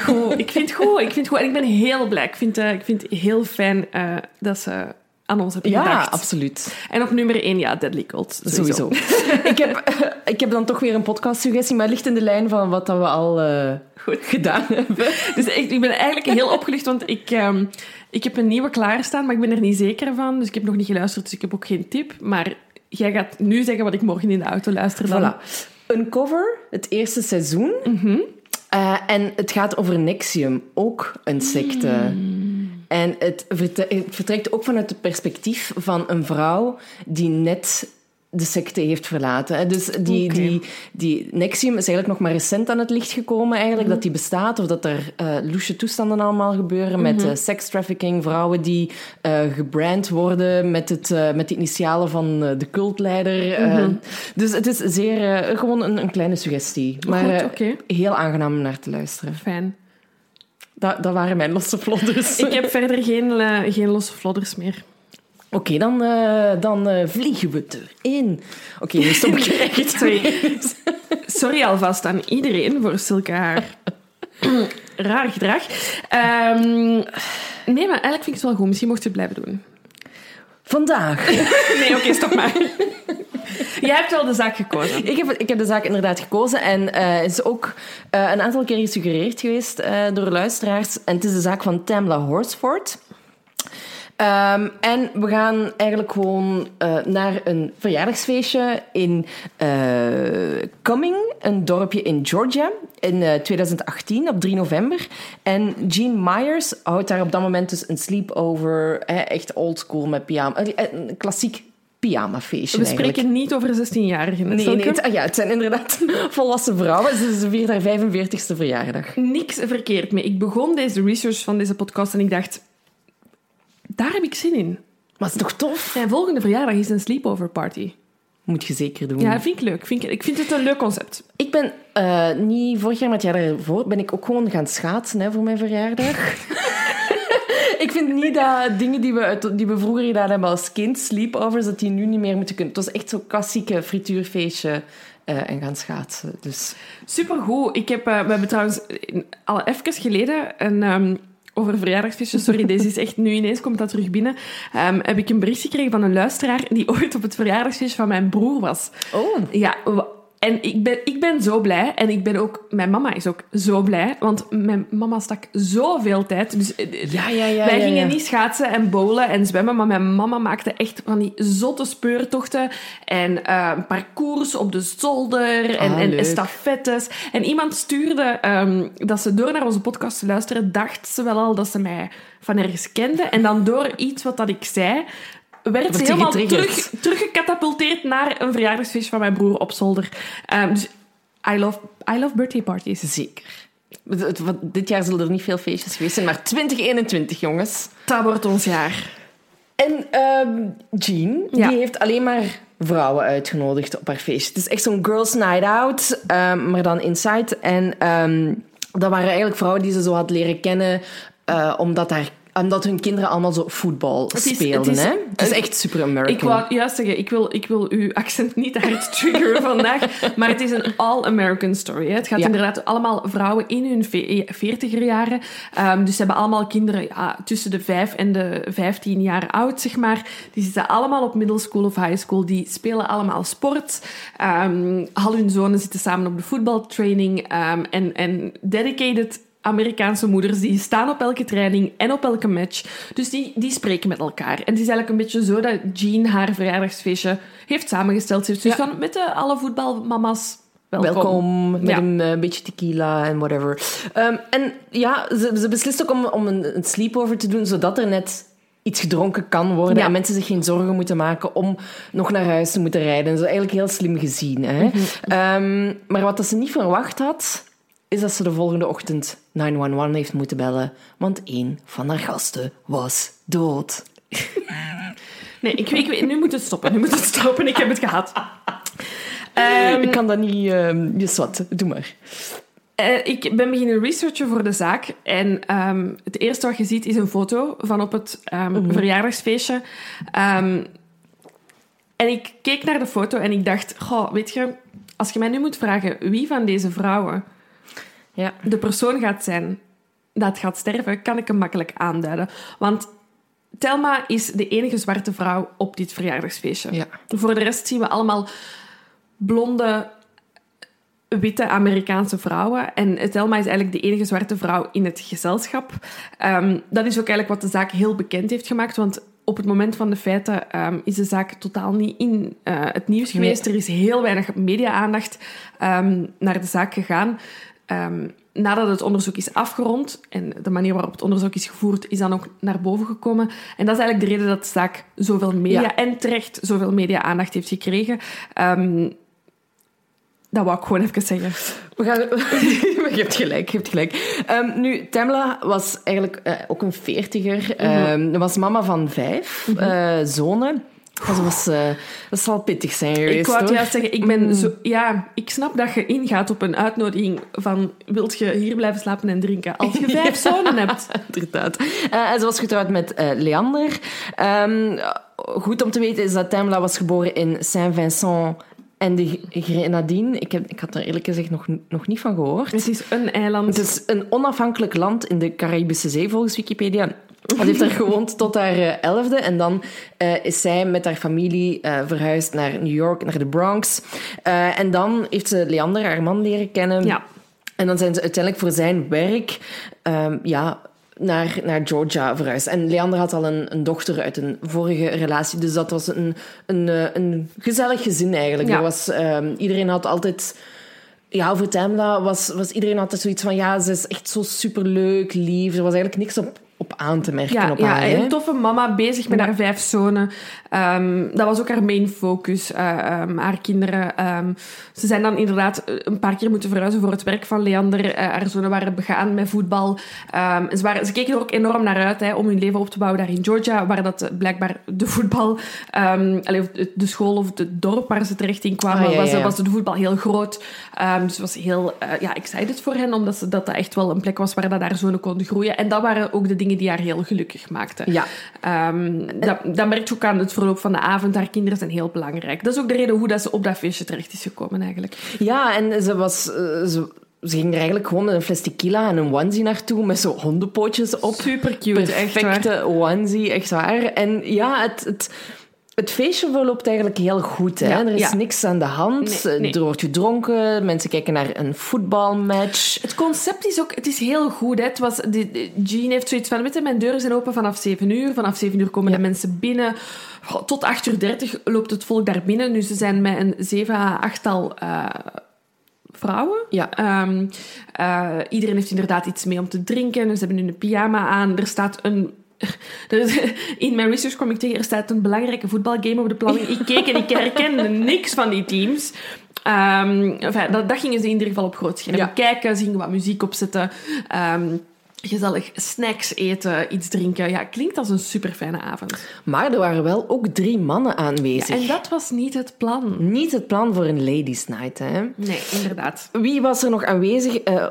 Goed, ik vind het goed. Ik vind het goed. En ik ben heel blij. Ik vind, eh, ik vind het heel fijn eh, dat ze aan ons hebben Ja, gedacht. absoluut. En op nummer 1, ja, Deadly Cult. Sowieso. ik, heb, ik heb dan toch weer een podcastsuggestie, maar het ligt in de lijn van wat dat we al eh, Goed. gedaan hebben. Dus ik, ik ben eigenlijk heel opgelucht, want ik, ehm, ik heb een nieuwe klaarstaan, maar ik ben er niet zeker van. Dus ik heb nog niet geluisterd, dus ik heb ook geen tip. Maar jij gaat nu zeggen wat ik morgen in de auto luister dan. Voilà. Uncover, het eerste seizoen. Eh, en het gaat over Nexium, ook een secte. En het, verte- het vertrekt ook vanuit het perspectief van een vrouw die net de secte heeft verlaten. hè. Dus die, die, die Nexium is eigenlijk nog maar recent aan het licht gekomen, eigenlijk, dat die bestaat. Of dat er eh loesje toestanden allemaal gebeuren met eh sekstrafficking, vrouwen die eh, gebrand worden met, het, met de initialen van de cultleider. eh. dus het is zeer, gewoon een, een kleine suggestie. Maar Goed, heel aangenaam om naar te luisteren. Fijn. Dat, dat waren mijn losse vlodders. Ik heb verder geen, geen losse vlodders meer. Oké, dan, eh, dan eh, vliegen we erin. Oké, nu stop ik echt. Sorry. Sorry alvast aan iedereen voor zulke haar raar gedrag. Ehm, nee, maar eigenlijk vind ik het wel goed. Misschien mocht je het blijven doen. Vandaag. Nee, oké, stop maar. Jij hebt wel de zaak gekozen. Ik heb, ik heb de zaak inderdaad gekozen en het is ook een aantal keer gesuggereerd geweest door luisteraars. En het is de zaak van Tamla Horsford. Ehm, en we gaan eigenlijk gewoon eh, naar een verjaardagsfeestje in uh, Cumming, een dorpje in Georgia, in uh, 2018 op 3 november. En Jean Myers houdt daar op dat moment dus een sleepover, hè, echt oldschool met pyjama, een klassiek pyjamafeestje. We spreken eigenlijk. niet over 16-jarigen. Nee, nee het, ah ja, het zijn inderdaad volwassen vrouwen. Ze, ze viert haar 45ste verjaardag. Niks verkeerd mee. Ik begon deze research van deze podcast en ik dacht, daar heb ik zin in. Maar het is toch tof? Mijn volgende verjaardag is een sleepover party. Moet je zeker doen. Ja, vind ik leuk. Vind ik, ik vind het een leuk concept. Ik ben uh, niet vorig jaar, maar het jaar daarvoor, ben ik ook gewoon gaan schaatsen hè, voor mijn verjaardag. ik vind niet dat dingen die we, uit, die we vroeger gedaan hebben als kind, sleepovers, dat die nu niet meer moeten kunnen. Het was echt zo'n klassieke frituurfeestje. Uh, en gaan schaatsen. Dus. Supergoed. Ik heb, uh, we hebben trouwens al even geleden een, um, over verjaardagsfeestjes. Sorry, deze is echt nu ineens komt dat terug binnen. Um, heb ik een bericht gekregen van een luisteraar die ooit op het verjaardagsfeestje van mijn broer was. Oh. Ja, en ik ben, ik ben zo blij. En ik ben ook... Mijn mama is ook zo blij. Want mijn mama stak zoveel tijd. Dus ja, ja, ja, wij gingen niet schaatsen en bowlen en zwemmen. Maar mijn mama maakte echt van die zotte speurtochten. En uh, parcours op de zolder. En, Ah, en, leuk. en stafettes. En iemand stuurde um, dat ze door naar onze podcast te luisteren... dacht ze wel al dat ze mij van ergens kende. En dan door iets wat dat ik zei werd ze helemaal terug, teruggecatapulteerd naar een verjaardagsfeest van mijn broer op zolder. Um, dus I love, I love birthday parties. Zeker. Dit jaar zullen er niet veel feestjes geweest zijn, maar 2021, jongens. Dat wordt ons jaar. En ehm Jean, Ja. die heeft alleen maar vrouwen uitgenodigd op haar feestje. Het is echt zo'n girls night out, ehm, maar dan inside. En ehm, dat waren eigenlijk vrouwen die ze zo had leren kennen, eh, omdat, haar, omdat hun kinderen allemaal zo voetbal Het is- speelden. het is- hè? het is echt super American. Ik wou juist zeggen, ik wil, ik wil uw accent niet hard triggeren vandaag, maar het is een all-American story. Hè. Het gaat Ja. inderdaad allemaal vrouwen in hun veertiger jaren. Um, dus ze hebben allemaal kinderen ja, tussen de 5 en de 15 jaar oud, zeg maar. Die zitten allemaal op middle school of high school. Die spelen allemaal sport. Um, al hun zonen zitten samen op de voetbaltraining. Um, en, en dedicated Amerikaanse moeders die staan op elke training en op elke match. Dus die, die spreken met elkaar. En het is eigenlijk een beetje zo dat Jean haar verjaardagsfeestje heeft samengesteld. Ze heeft dus Ja. van met de, alle voetbalmama's welkom. Welkom, met Ja. een eh, beetje tequila en whatever. Ehm, en ja, ze, ze beslist ook om, om een, een sleepover te doen, zodat er net iets gedronken kan worden Ja. en mensen zich geen zorgen moeten maken om nog naar huis te moeten rijden. Dat is eigenlijk heel slim gezien. Hè? Mhm. Ehm, maar wat dat ze niet verwacht had, is dat ze de volgende ochtend 911 heeft moeten bellen, want één van haar gasten was dood. Nee, ik, ik, weet- nu moet het stoppen. Nu moet het stoppen. Ik heb het gehad. Ehm, Ik kan dat niet... ehm dus wat, doe maar. Eh, ik ben beginnen researchen voor de zaak. En ehm, het eerste wat je ziet is een foto van op het ehm, verjaardagsfeestje. Ehm, en ik keek naar de foto en ik dacht... Goh, weet je, als je mij nu moet vragen wie van deze vrouwen Ja. de persoon gaat zijn dat gaat sterven, kan ik hem makkelijk aanduiden. Want Telma is de enige zwarte vrouw op dit verjaardagsfeestje. Ja. Voor de rest zien we allemaal blonde, witte Amerikaanse vrouwen. En Telma is eigenlijk de enige zwarte vrouw in het gezelschap. Ehm, dat is ook eigenlijk wat de zaak heel bekend heeft gemaakt, want op het moment van de feiten ehm, is de zaak totaal niet in eh, het nieuws Nee. geweest. Er is heel weinig media-aandacht ehm, naar de zaak gegaan. Ehm, nadat het onderzoek is afgerond en de manier waarop het onderzoek is gevoerd, is dan ook naar boven gekomen. En dat is eigenlijk de reden dat de zaak zoveel media Ja. en terecht zoveel media-aandacht heeft gekregen. Ehm, dat wou ik gewoon even zeggen. We gaan... je hebt gelijk, je hebt gelijk. Ehm, nu, Tamla was eigenlijk eh, ook een veertiger. Ze was mama van vijf eh, zonen. Dat, was, eh, dat zal pittig zijn geweest, Ik wou het juist zeggen, ik ben zo... Ja, ik snap dat je ingaat op een uitnodiging van... Wilt je hier blijven slapen en drinken als je vijf zonen hebt? Inderdaad. Eh, en ze was getrouwd met eh, Leander. Ehm, goed om te weten is dat Tamla was geboren in Saint-Vincent en de Grenadines. Ik, heb, ik had daar eerlijk gezegd nog, nog niet van gehoord. Het is een eiland. Het is een onafhankelijk land in de Caribische Zee, volgens Wikipedia. Ze heeft daar gewoond tot haar eh, elfde. En dan eh, is zij met haar familie eh, verhuisd naar New York, naar de Bronx. En dan heeft ze Leander, haar man, leren kennen. Ja. En dan zijn ze uiteindelijk voor zijn werk... ehm, ja, naar, naar Georgia verhuisd. En Leander had al een, een dochter uit een vorige relatie. Dus dat was een, een, een gezellig gezin eigenlijk. Ja. Er was, ehm, iedereen had altijd... Ja, over Tamla was, was iedereen altijd zoiets van... Ja, ze is echt zo superleuk, lief. Er was eigenlijk niks op, op aan te merken Ja, op ja haar. hè. een toffe mama, bezig met haar vijf zonen. Ehm, dat was ook haar main focus, eh, ehm, haar kinderen. ehm, ze zijn dan inderdaad eh, een paar keer moeten verhuizen voor het werk van Leander. Eh, haar zonen waren begaan met voetbal. Ze, waren, ze keken er ook enorm naar uit hè, om hun leven op te bouwen daar in Georgia, waar dat blijkbaar de voetbal, de- school of het dorp waar ze terecht in kwamen, Ah, was, was de voetbal heel groot. Dus het was heel uh, ja, excited voor hen, omdat ze, dat dat echt wel een plek was waar dat haar zonen konden groeien. En dat waren ook de dingen die haar heel gelukkig maakten. Ja. Ehm, dat, dat merk je ook aan het verloop van de avond. Haar kinderen zijn heel belangrijk. Dat is ook de reden hoe dat ze op dat feestje terecht is gekomen, eigenlijk. Ja, en ze was... eh, ze, ze ging er eigenlijk gewoon met een fles tequila en een onesie naartoe met zo hondenpootjes op. Super cute, echt waar. Perfecte onesie, echt waar. En ja, het... het het feestje verloopt eigenlijk heel goed. Hè? Ja, er is ja. niks aan de hand. Nee, nee. Er wordt gedronken. Mensen kijken naar een voetbalmatch. Het concept is ook, het is heel goed. Hè. Het was, de, de- Jean heeft zoiets van, weet je, mijn deuren zijn open vanaf 7 uur. Vanaf 7 uur komen Ja. de mensen binnen. Tot 8 uur 30 loopt het volk daar binnen. Nu, ze zijn met een 7 à 8 al eh, vrouwen. Ja. Ehm, eh, iedereen heeft inderdaad iets mee om te drinken. Ze hebben nu een pyjama aan. Er staat een... In mijn research kwam ik tegen, er staat een belangrijke voetbalgame op de planning. Ik keek en ik herkende niks van die teams. Ehm, enfin, dat, dat gingen ze in ieder geval op groot scherm Ja. kijken. Ze gingen wat muziek opzetten. Ehm, gezellig snacks eten, iets drinken. Ja, klinkt als een super fijne avond. Maar er waren wel ook drie mannen aanwezig. En dat was niet het plan. Niet het plan voor een ladies night, hè? Nee, inderdaad. Wie was er nog aanwezig? Eh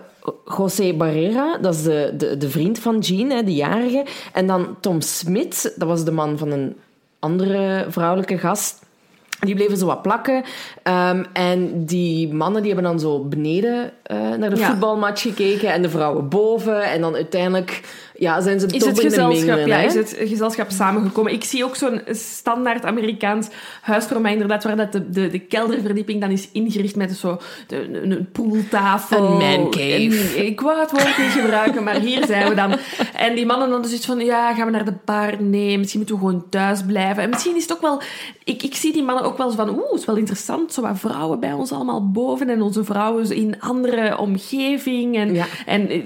José Barrera, dat is de, de, de vriend van Jean, hè, de jarige. En dan Tom Smit, dat was de man van een andere vrouwelijke gast. Die bleven zo wat plakken. Ehm, en die mannen die hebben dan zo beneden eh, naar de Ja. voetbalmatch gekeken. En de vrouwen boven. En dan uiteindelijk ja, zijn ze Is het, gezelschap, mingelen, ja, hè? is het gezelschap samengekomen? Ik zie ook zo'n standaard Amerikaans huis voor mij, inderdaad, waar dat de, de, de kelderverdieping dan is ingericht met zo de, een, een pooltafel. Een mancave. En Ik wou het woord niet gebruiken, maar hier zijn we dan. En die mannen dan dus iets van, ja, gaan we naar de bar? Nee, misschien moeten we gewoon thuis blijven. En misschien is het ook wel... Ik, ik zie die mannen ook wel zo van, oeh, het is wel interessant, zo wat vrouwen bij ons allemaal boven en onze vrouwen in andere omgeving. En, Ja. en eh,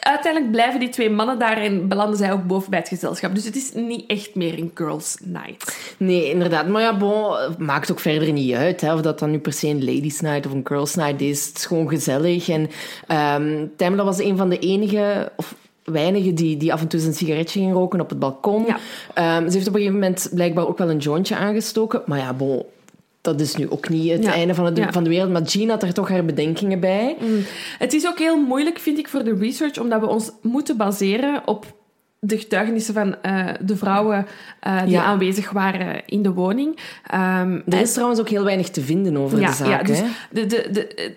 uiteindelijk blijven die twee mannen daar en belanden zij ook boven bij het gezelschap. Dus het is niet echt meer een girls' night. Nee, inderdaad. Maar ja, bon, maakt ook verder niet uit hè, of dat dan nu per se een ladies night of een girls night is. Het is gewoon gezellig. En ehm Tamla was een van de enige, of weinigen, die, die af en toe een sigaretje ging roken op het balkon. Ja. Ehm, ze heeft op een gegeven moment blijkbaar ook wel een jointje aangestoken. Maar ja, bon, dat is nu ook niet het Ja. einde van, het, Ja. van de wereld. Maar Jean had er toch haar bedenkingen bij. Het is ook heel moeilijk, vind ik, voor de research, omdat we ons moeten baseren op de getuigenissen van eh, de vrouwen eh, die Ja. aanwezig waren in de woning. Ehm, Er en- is trouwens ook heel weinig te vinden over de zaak. ja, dus hè. de, de, de,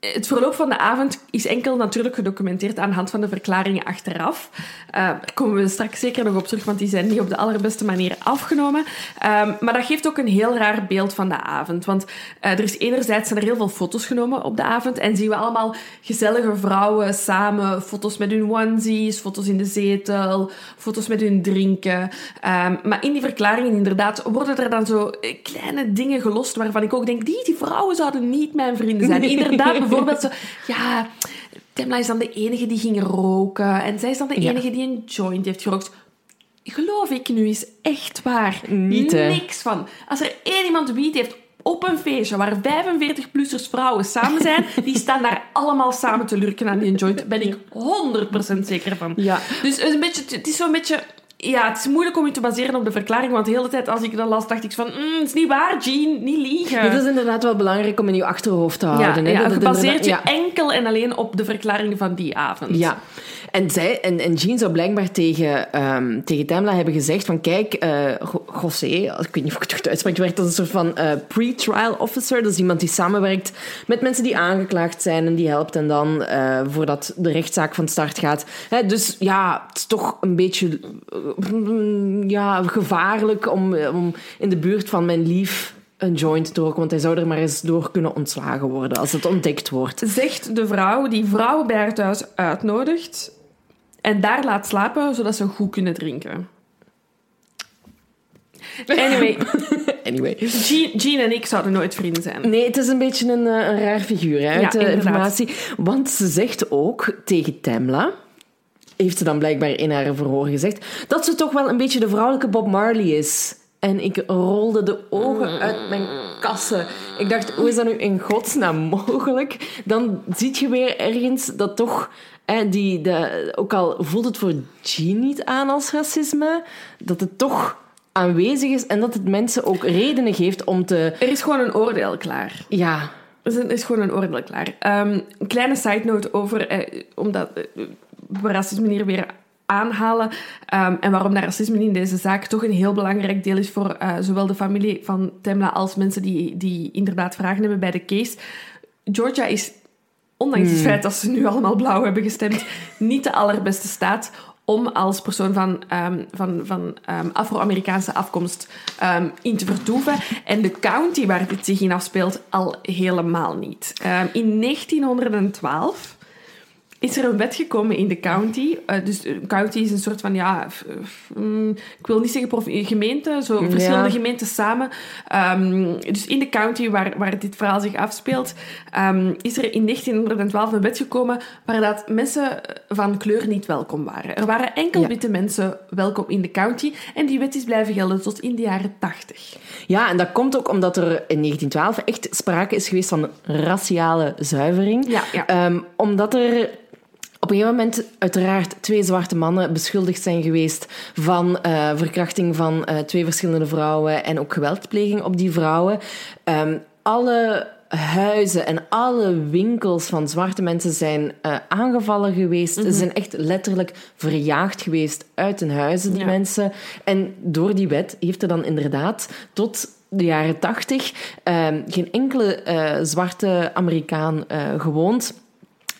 het verloop van de avond is enkel natuurlijk gedocumenteerd aan de hand van de verklaringen achteraf. Eh, daar komen we straks zeker nog op terug, want die zijn niet op de allerbeste manier afgenomen. Ehm, maar dat geeft ook een heel raar beeld van de avond. Want eh, er is enerzijds zijn er heel veel foto's genomen op de avond en zien we allemaal gezellige vrouwen samen, foto's met hun onesies, foto's in de zetel, foto's met hun drinken. Ehm, maar in die verklaringen inderdaad worden er dan zo eh, kleine dingen gelost waarvan ik ook denk, die, die vrouwen zouden niet mijn vrienden zijn. Inderdaad, bijvoorbeeld zo, ja, Temla is dan de enige die ging roken en zij is dan de Ja. enige die een joint heeft gerookt. Geloof ik nu is echt waar. Niet, hè? Niks van. Als er één iemand wiet heeft op een feestje waar 45-plussers vrouwen samen zijn, die staan daar allemaal samen te lurken aan die joint. Ben ik 100% zeker van. Ja. Dus een beetje, het is zo'n beetje... Ja, het is moeilijk om je te baseren op de verklaring, want de hele tijd als ik dat las, dacht ik van, mm, het is niet waar, Jean, niet liegen. Het is inderdaad wel belangrijk om in je achterhoofd te houden. hè, ja, dat je inderdaad- ja. enkel en alleen op de verklaringen van die avond. Ja, en, zij, en, en Jean zou blijkbaar tegen, ehm tegen Tamla hebben gezegd van kijk, Go- José, ik weet niet of ik het goed uitspreek, werkt als een soort van eh, pre-trial officer. Dat is iemand die samenwerkt met mensen die aangeklaagd zijn en die helpt en dan eh, voordat de rechtszaak van start gaat. Hè, dus ja, het is toch een beetje ja, gevaarlijk om, om in de buurt van mijn lief een joint te roken, want hij zou er maar eens door kunnen ontslagen worden als het ontdekt wordt. Zegt de vrouw die vrouwen bij thuis uitnodigt, en daar laat slapen, zodat ze goed kunnen drinken. Anyway, Anyway. Jean, Jean en ik zouden nooit vrienden zijn. Nee, het is een beetje een, eh, een raar figuur hè, uit Ja, de informatie. Want ze zegt ook tegen Tamla, heeft ze dan blijkbaar in haar verhoor gezegd, dat ze toch wel een beetje de vrouwelijke Bob Marley is. En ik rolde de ogen uit mijn kassen. Ik dacht, hoe is dat nu in godsnaam mogelijk? Dan zie je weer ergens dat toch... Hè, die, de, ook al voelt het voor Jean niet aan als racisme, dat het toch aanwezig is en dat het mensen ook redenen geeft om te... Er is gewoon een oordeel klaar. Ja, Er is, gewoon een oordeel klaar. Ehm, een kleine side note over, eh, omdat eh, we racisme hier weer aanhalen ehm, en waarom dat racisme in deze zaak toch een heel belangrijk deel is voor eh, zowel de familie van Temla als mensen die, die inderdaad vragen hebben bij de case. Georgia is, ondanks het feit dat ze nu allemaal blauw hebben gestemd, niet de allerbeste staat om als persoon van, ehm, van, van ehm, Afro-Amerikaanse afkomst ehm, in te vertoeven. En de county waar dit zich in afspeelt al helemaal niet. In 1912 is er een wet gekomen in de county. Eh, dus een county is een soort van, ja, f- f- mm, ik wil niet zeggen gemeente, zo Ja. verschillende gemeenten samen. Ehm, dus in de county waar, waar dit verhaal zich afspeelt, ehm, is er in 1912 een wet gekomen waar dat mensen van kleur niet welkom waren. Er waren enkel Ja. witte mensen welkom in de county en die wet is blijven gelden tot in de jaren 80. Ja, en dat komt ook omdat er in 1912 echt sprake is geweest van raciale zuivering. Ja, ja. Ehm, omdat er op een gegeven moment uiteraard twee zwarte mannen beschuldigd zijn geweest van eh, verkrachting van eh, twee verschillende vrouwen en ook geweldpleging op die vrouwen. Ehm, alle huizen en alle winkels van zwarte mensen zijn eh, aangevallen geweest. Ze zijn echt letterlijk verjaagd geweest uit hun huizen, die Ja. mensen. En door die wet heeft er dan inderdaad tot de jaren tachtig ehm, geen enkele zwarte Amerikaan gewoond.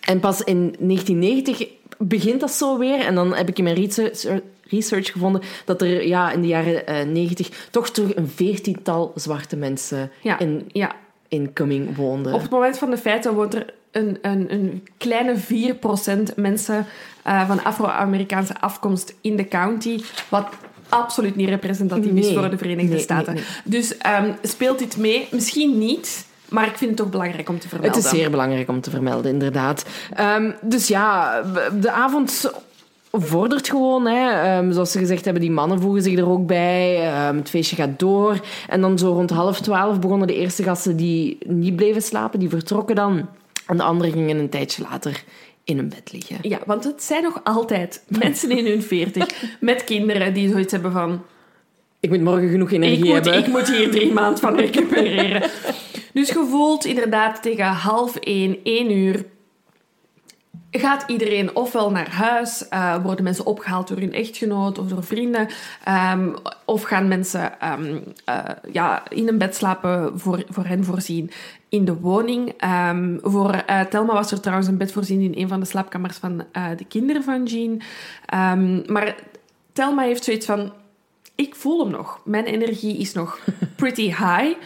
En pas in 1990 begint dat zo weer. En dan heb ik in mijn research, research gevonden dat er ja, in de jaren eh, 90 toch terug een veertiental zwarte mensen Ja, in, ja. in Cumming woonden. Op het moment van de feiten woont er een, een, een kleine 4% mensen eh, van Afro-Amerikaanse afkomst in de county, wat absoluut niet representatief is voor de Verenigde Nee, Staten. nee, Dus ehm, speelt dit mee? Misschien niet, maar ik vind het toch belangrijk om te vermelden. Het is zeer belangrijk om te vermelden, inderdaad. Ehm, dus ja, de avond vordert gewoon. Hè. Ehm, zoals ze gezegd hebben, die mannen voegen zich er ook bij. Ehm, het feestje gaat door. En dan zo rond half twaalf begonnen de eerste gasten die niet bleven slapen. Die vertrokken dan. En de anderen gingen een tijdje later in een bed liggen. Ja, want het zijn nog altijd mensen in hun 40 met kinderen die zoiets hebben van... Ik moet morgen genoeg energie Ik moet, hebben. ik moet hier drie maanden van recupereren. Dus gevoeld inderdaad tegen half één, één uur gaat iedereen ofwel naar huis, eh, worden mensen opgehaald door hun echtgenoot of door vrienden, ehm, of gaan mensen ehm, eh, ja, in een bed slapen voor, voor hen voorzien in de woning. Ehm, voor eh, Telma was er trouwens een bed voorzien in een van de slaapkamers van de kinderen van Jean. Maar Telma heeft zoiets van... Ik voel hem nog. Mijn energie is nog pretty high.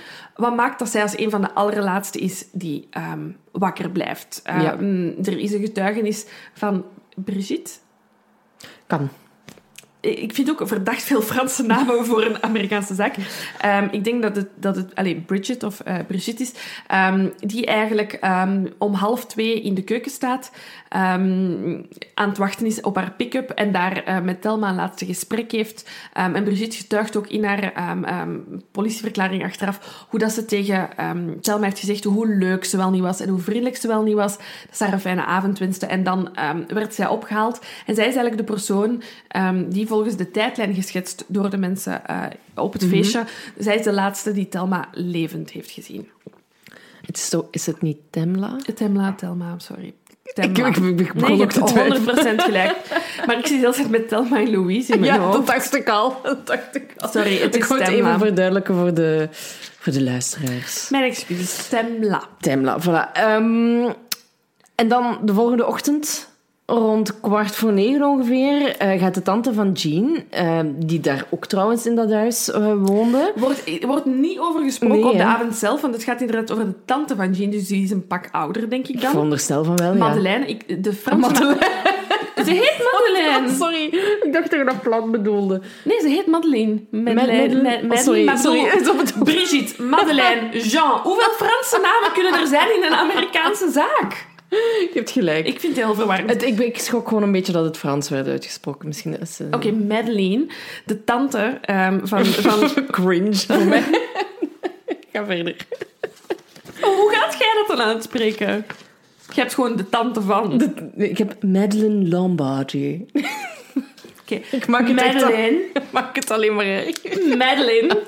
Wat maakt dat zij als een van de allerlaatste is die ehm, wakker blijft? Eh, Ja. mm, Er is een getuigenis van Brigitte. Kan. Ik vind ook verdacht veel Franse namen voor een Amerikaanse zaak. Ehm, ik denk dat het, dat het alleen Bridget of eh, Brigitte is, ehm, die eigenlijk ehm, om half twee in de keuken staat, aan het wachten is op haar pick-up en daar eh, met Telma een laatste gesprek heeft. En Brigitte getuigt ook in haar politieverklaring achteraf hoe dat ze tegen Telma heeft gezegd hoe leuk ze wel niet was en hoe vriendelijk ze wel niet was. Dat ze haar een fijne avond wenste. En dan werd zij opgehaald. En zij is eigenlijk de persoon die volgens de tijdlijn geschetst door de mensen eh, op het feestje, zij is de laatste die Telma levend heeft gezien. Het is, zo, is het niet Temla? Telma, Telma, sorry. Ik, ik, ik, ik begon Nee, je ook te hebt twijfelen. 100% gelijk. Maar ik zit heel tijd met Telma en Louise in mijn Ja, hoofd. dat dacht ik al. Dat dacht ik al. Sorry, het ik is Temla. even verduidelijken voor de, voor de luisteraars. Mijn excuses, Temla. Temla, voilà. Ehm, en dan de volgende ochtend, rond kwart voor negen ongeveer, eh, gaat de tante van Jean, ehm, die daar ook trouwens in dat huis eh, woonde. wordt, wordt niet over gesproken Nee, op de hè? avond zelf, want het gaat inderdaad over de tante van Jean, dus die is een pak ouder, denk ik Ik dan. veronderstel van wel, ja. Madeleine, ik, de Franse Madeleine. Ze heet Madeleine. Sorry, ik dacht dat je dat plat bedoelde. Nee, ze heet Madeleine. Madeleine. Madeleine. Ma- Oh, sorry, bedoel, sorry. Brigitte, Madeleine, Jean. Hoeveel Franse namen kunnen er zijn in een Amerikaanse zaak? Je hebt gelijk. Ik vind het heel verwarrend. Het, ik, ik schrok gewoon een beetje dat het Frans werd uitgesproken. Misschien is het... Oké, Madeleine, de tante ehm, van, van... cringe voor mij. Ga verder. Oh, hoe gaat jij dat dan uitspreken? Je hebt gewoon de tante van. De- ik heb Madeleine Lombardi. Oké. Ik maak het echt al- Madeleine, maak het alleen maar erg. Madeleine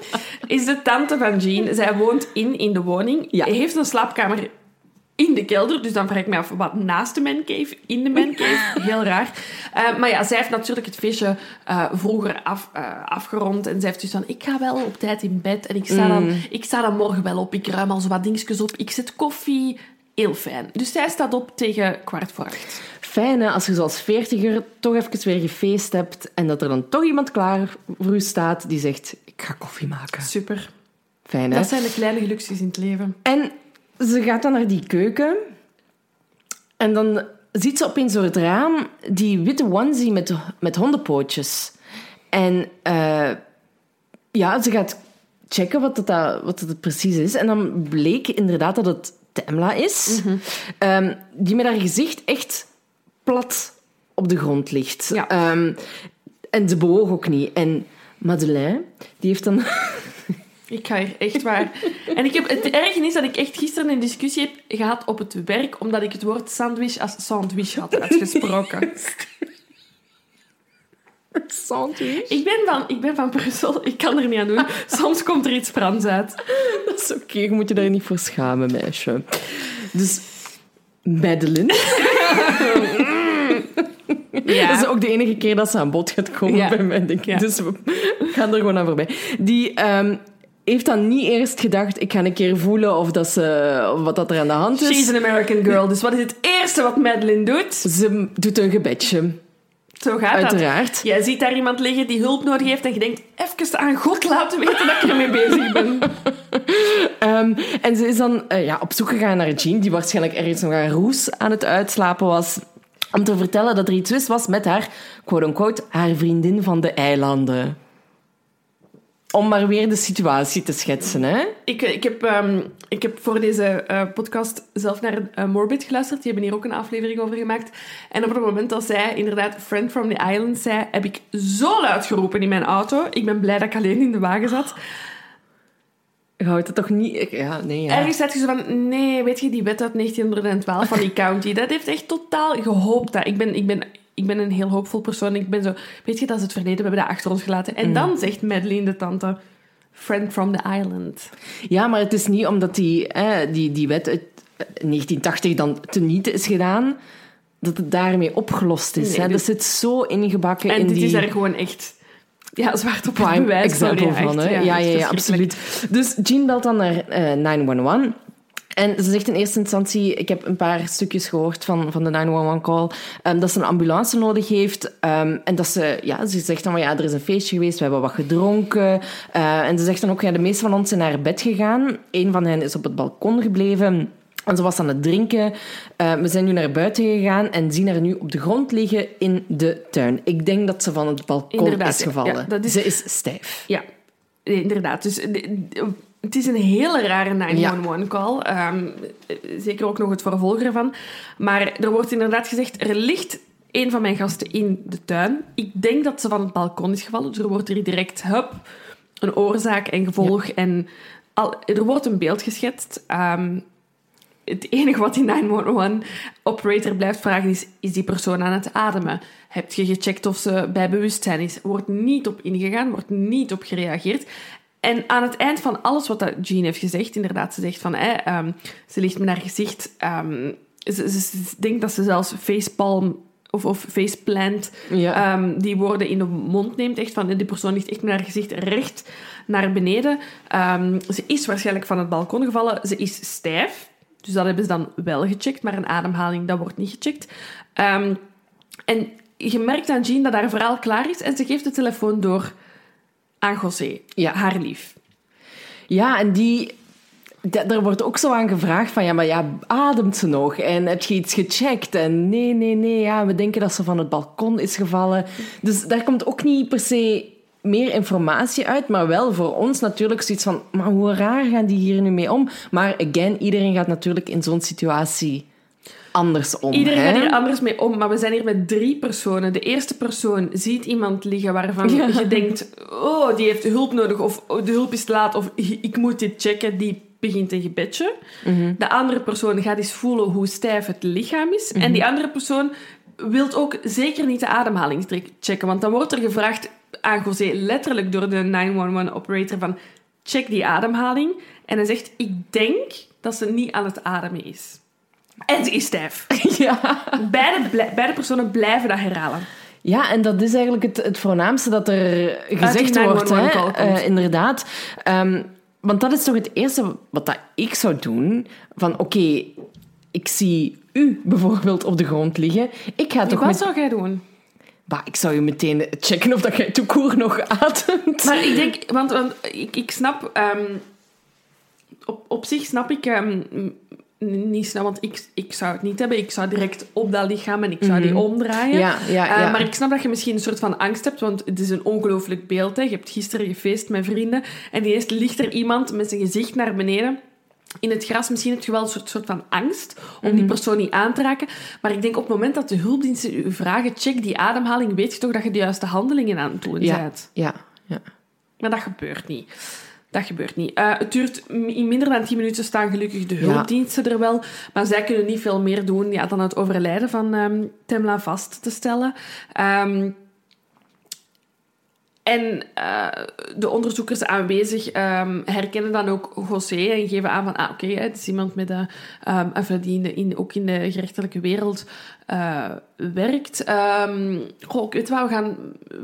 is de tante van Jean. Zij woont in, in de woning. Ja. Heeft een slaapkamer in de kelder. Dus dan vraag ik me af, wat naast de mancave, in de mancave. Heel raar. Eh, maar ja, zij heeft natuurlijk het feestje eh, vroeger af, eh, afgerond. En zij heeft dus van, ik ga wel op tijd in bed. En ik sta, dan, ik sta dan morgen wel op. Ik ruim al zo wat dingetjes op. Ik zet koffie. Heel fijn. Dus zij staat op tegen kwart voor acht. Fijn hè, als je zoals veertiger toch even weer gefeest hebt en dat er dan toch iemand klaar voor u staat die zegt, ik ga koffie maken. Super. Fijn hè? Dat zijn de kleine gelukjes in het leven. En ze gaat dan naar die keuken. En dan ziet ze opeens door het raam die witte onesie met, met hondenpootjes. En eh, ja, ze gaat checken wat het, dat- wat het precies is. En dan bleek inderdaad dat het Tamla is. Ehm, die met haar gezicht echt plat op de grond ligt. Ja. Ehm, en ze bewoog ook niet. En Madeleine, die heeft dan... Ik ga hier echt waar. En ik heb, het erge is dat ik echt gisteren een discussie heb gehad op het werk, omdat ik het woord sandwich als sandwich had uitgesproken. Sandwich? ik, ben van, ik ben van Brussel, ik kan er niet aan doen. Soms komt er iets Frans uit. Dat is oké, je moet je daar niet voor schamen, meisje. Dus Madeline. Ja. Dat is ook de enige keer dat ze aan bod gaat komen Ja. bij mij, denk ik. Ja. Dus we gaan er gewoon aan voorbij. Die ehm, heeft dan niet eerst gedacht, ik ga een keer voelen of, dat ze, of wat dat er aan de hand is. She's an American girl, dus wat is het eerste wat Madeline doet? Ze doet een gebedje, Zo gaat dat. uiteraard. Jij ziet daar iemand liggen die hulp nodig heeft en je denkt, even aan God laten weten dat ik ermee bezig ben. Ehm, en ze is dan eh, ja, op zoek gegaan naar Jean, die waarschijnlijk ergens nog aan roes aan het uitslapen was. Om te vertellen dat er iets mis was met haar, quote-unquote, haar vriendin van de eilanden. Om maar weer de situatie te schetsen, hè? Ik, ik, heb, ehm, ik heb voor deze eh, podcast zelf naar uh, Morbid geluisterd. Die hebben hier ook een aflevering over gemaakt. En op het moment dat zij inderdaad Friend from the Island zei, heb ik zo luid geroepen in mijn auto. Ik ben blij dat ik alleen in de wagen zat. Je houdt het toch niet... Ja, nee, ja. Ergens zat je zo van, nee, weet je, die wet uit 1912 van die county, dat heeft echt totaal gehoopt. Dat. Ik, ben, ik, ben, ik ben een heel hoopvol persoon. Ik ben zo, weet je, dat is het verleden, we hebben dat achter ons gelaten. En dan zegt Madeline, de tante, Friend from the Island. Ja, maar het is niet omdat die, hè, die, die wet uit 1980 dan teniet is gedaan, dat het daarmee opgelost is. Nee, hè? dit- Dat zit zo ingebakken En in dit die... is daar gewoon echt ja, zwart op prime bewijs. example van. Hè? Ja, ja, ja, absoluut. Dus Jean belt dan naar eh 911. En ze zegt in eerste instantie, ik heb een paar stukjes gehoord van, van de 911-call, dat ze een ambulance nodig heeft. ehm, en dat ze, ja, ze zegt dan, maar ja, er is een feestje geweest, we hebben wat gedronken. Eh, en ze zegt dan ook, ja, de meeste van ons zijn naar bed gegaan. Eén van hen is op het balkon gebleven. En ze was aan het drinken. Eh, we zijn nu naar buiten gegaan en zien haar nu op de grond liggen in de tuin. Ik denk dat ze van het balkon Inderdaad, is gevallen. Ja, dat is- Ze is stijf. Ja, inderdaad. Dus eh, het is een hele rare 911-call. Ehm, zeker ook nog het vervolg ervan. Maar er wordt inderdaad gezegd, er ligt een van mijn gasten in de tuin. Ik denk dat ze van het balkon is gevallen. Dus er wordt er direct, hup, een oorzaak en gevolg. En al, er wordt een beeld geschetst. Ehm, het enige wat die 911-operator blijft vragen is, is die persoon aan het ademen? Heb je gecheckt of ze bij bewustzijn is? Wordt niet op ingegaan, wordt niet op gereageerd. En aan het eind van alles wat Jean heeft gezegd, inderdaad, ze zegt van, hè, ehm, ze ligt met haar gezicht, ehm, ze, ze, ze denkt dat ze zelfs facepalm of, of faceplant, Ja. ehm, die woorden in de mond neemt. Echt van, die persoon ligt echt met haar gezicht recht naar beneden. Ze is waarschijnlijk van het balkon gevallen. Ze is stijf. Dus dat hebben ze dan wel gecheckt. Maar een ademhaling, dat wordt niet gecheckt. En je merkt aan Jean dat haar verhaal klaar is. En ze geeft de telefoon door aan José, Ja. haar lief. Ja, en die er wordt ook zo aan gevraagd van, ja, maar ja, ademt ze nog? En heb je iets gecheckt? En nee, nee, nee, ja, we denken dat ze van het balkon is gevallen. Dus daar komt ook niet per se meer informatie uit, maar wel voor ons natuurlijk zoiets van, maar hoe raar gaan die hier nu mee om? Maar again, iedereen gaat natuurlijk in zo'n situatie anders om. Iedereen hè? gaat hier anders mee om, maar we zijn hier met drie personen. De eerste persoon ziet iemand liggen waarvan Ja. je denkt... Oh, die heeft hulp nodig, of oh, de hulp is te laat, of ik moet dit checken. Die begint een gebedje. Mhm. De andere persoon gaat eens voelen hoe stijf het lichaam is. Mhm. En die andere persoon wil ook zeker niet de ademhalingstrik checken, want dan wordt er gevraagd aan José, letterlijk door de 911-operator, van check die ademhaling. En hij zegt, ik denk dat ze niet aan het ademen is. En ze is stijf. Ja. Beide, personen blijven dat herhalen. Ja, en dat is eigenlijk het, het voornaamste dat er gezegd wordt. 911 Hè? Eh, inderdaad. Ehm, want dat is toch het eerste wat dat ik zou doen. Van oké, ik zie u bijvoorbeeld op de grond liggen. Ik ga toch Wat met... zou jij doen? Bah, ik zou je meteen checken of dat jij toekoer nog ademt. Maar ik denk, want, want ik, ik snap, ehm, op, op zich snap ik ehm, niet snel, want ik, ik zou het niet hebben. Ik zou direct op dat lichaam en ik zou die omdraaien. Ja, ja, Eh, ja. maar ik snap dat je misschien een soort van angst hebt, want het is een ongelooflijk beeld. Hè. Je hebt gisteren gefeest met vrienden en ineens ligt er iemand met zijn gezicht naar beneden. In het gras misschien heb je wel een soort, soort van angst om Mhm. die persoon niet aan te raken. Maar ik denk op het moment dat de hulpdiensten u vragen, check die ademhaling, weet je toch dat je de juiste handelingen aan het doen bent. ja, ja. Maar dat gebeurt niet. Dat gebeurt niet. Eh, het duurt in minder dan 10 minuten staan gelukkig de Ja. hulpdiensten er wel. Maar zij kunnen niet veel meer doen ja, dan het overlijden van ehm, Temla vast te stellen. Ehm, en eh, de onderzoekers aanwezig ehm, herkennen dan ook José en geven aan van, ah, oké, het is iemand met de, ehm, enfin, die in de, in, ook in de gerechtelijke wereld eh, werkt. Ehm goh, ik weet wat, we gaan,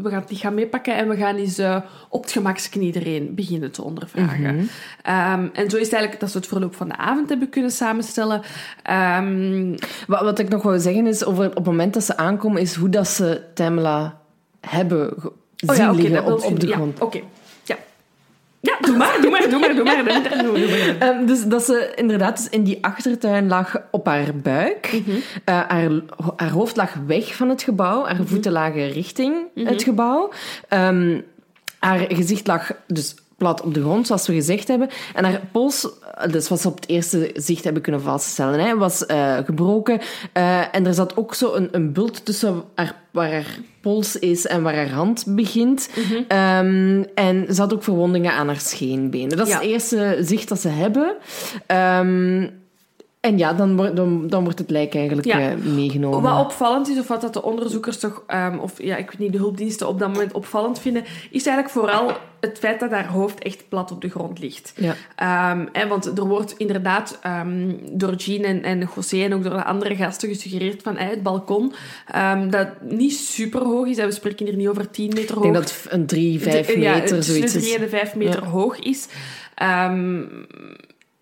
we gaan het lichaam meepakken en we gaan eens eh, op het gemakske iedereen beginnen te ondervragen. Ehm, en zo is het eigenlijk dat ze het verloop van de avond hebben kunnen samenstellen. Ehm, Wat, wat ik nog wou zeggen is, over, op het moment dat ze aankomen, is hoe dat ze Tamela hebben zien oh ja, oké, liggen wil op, op de ja, grond. Oké, ja. Ja, doe maar, doe maar, doe maar, doe maar. Doe maar, doe maar. Ehm, dus dat ze inderdaad dus in die achtertuin lag op haar buik. Eh, haar, haar hoofd lag weg van het gebouw. Haar voeten lagen richting het gebouw. Ehm, haar gezicht lag dus plat op de grond, zoals we gezegd hebben. En haar pols, eh, dus wat ze op het eerste zicht hebben kunnen vaststellen, hè, was eh, gebroken. Eh, en er zat ook zo een, een bult tussen haar, waar haar pols is en waar haar hand begint. Ehm, en ze had ook verwondingen aan haar scheenbenen. Dat is Ja. het eerste zicht dat ze hebben. Ehm, en ja, dan, wordt- dan, dan wordt het lijk eigenlijk Ja. eh, meegenomen. Wat opvallend is, of wat dat de onderzoekers toch, ehm, of ja, ik weet niet, de hulpdiensten op dat moment opvallend vinden, is eigenlijk vooral het feit dat haar hoofd echt plat op de grond ligt. Ja. Ehm, hè, want er wordt inderdaad ehm, door Jean en, en José en ook door de andere gasten gesuggereerd van hè, het balkon, ehm, dat niet super hoog is. We spreken hier niet over 10 meter Ik hoog. denk dat een 3, 5 De- ja, meter tussen zoiets de 3 is. en de 5 meter Ja. hoog is. Ehm,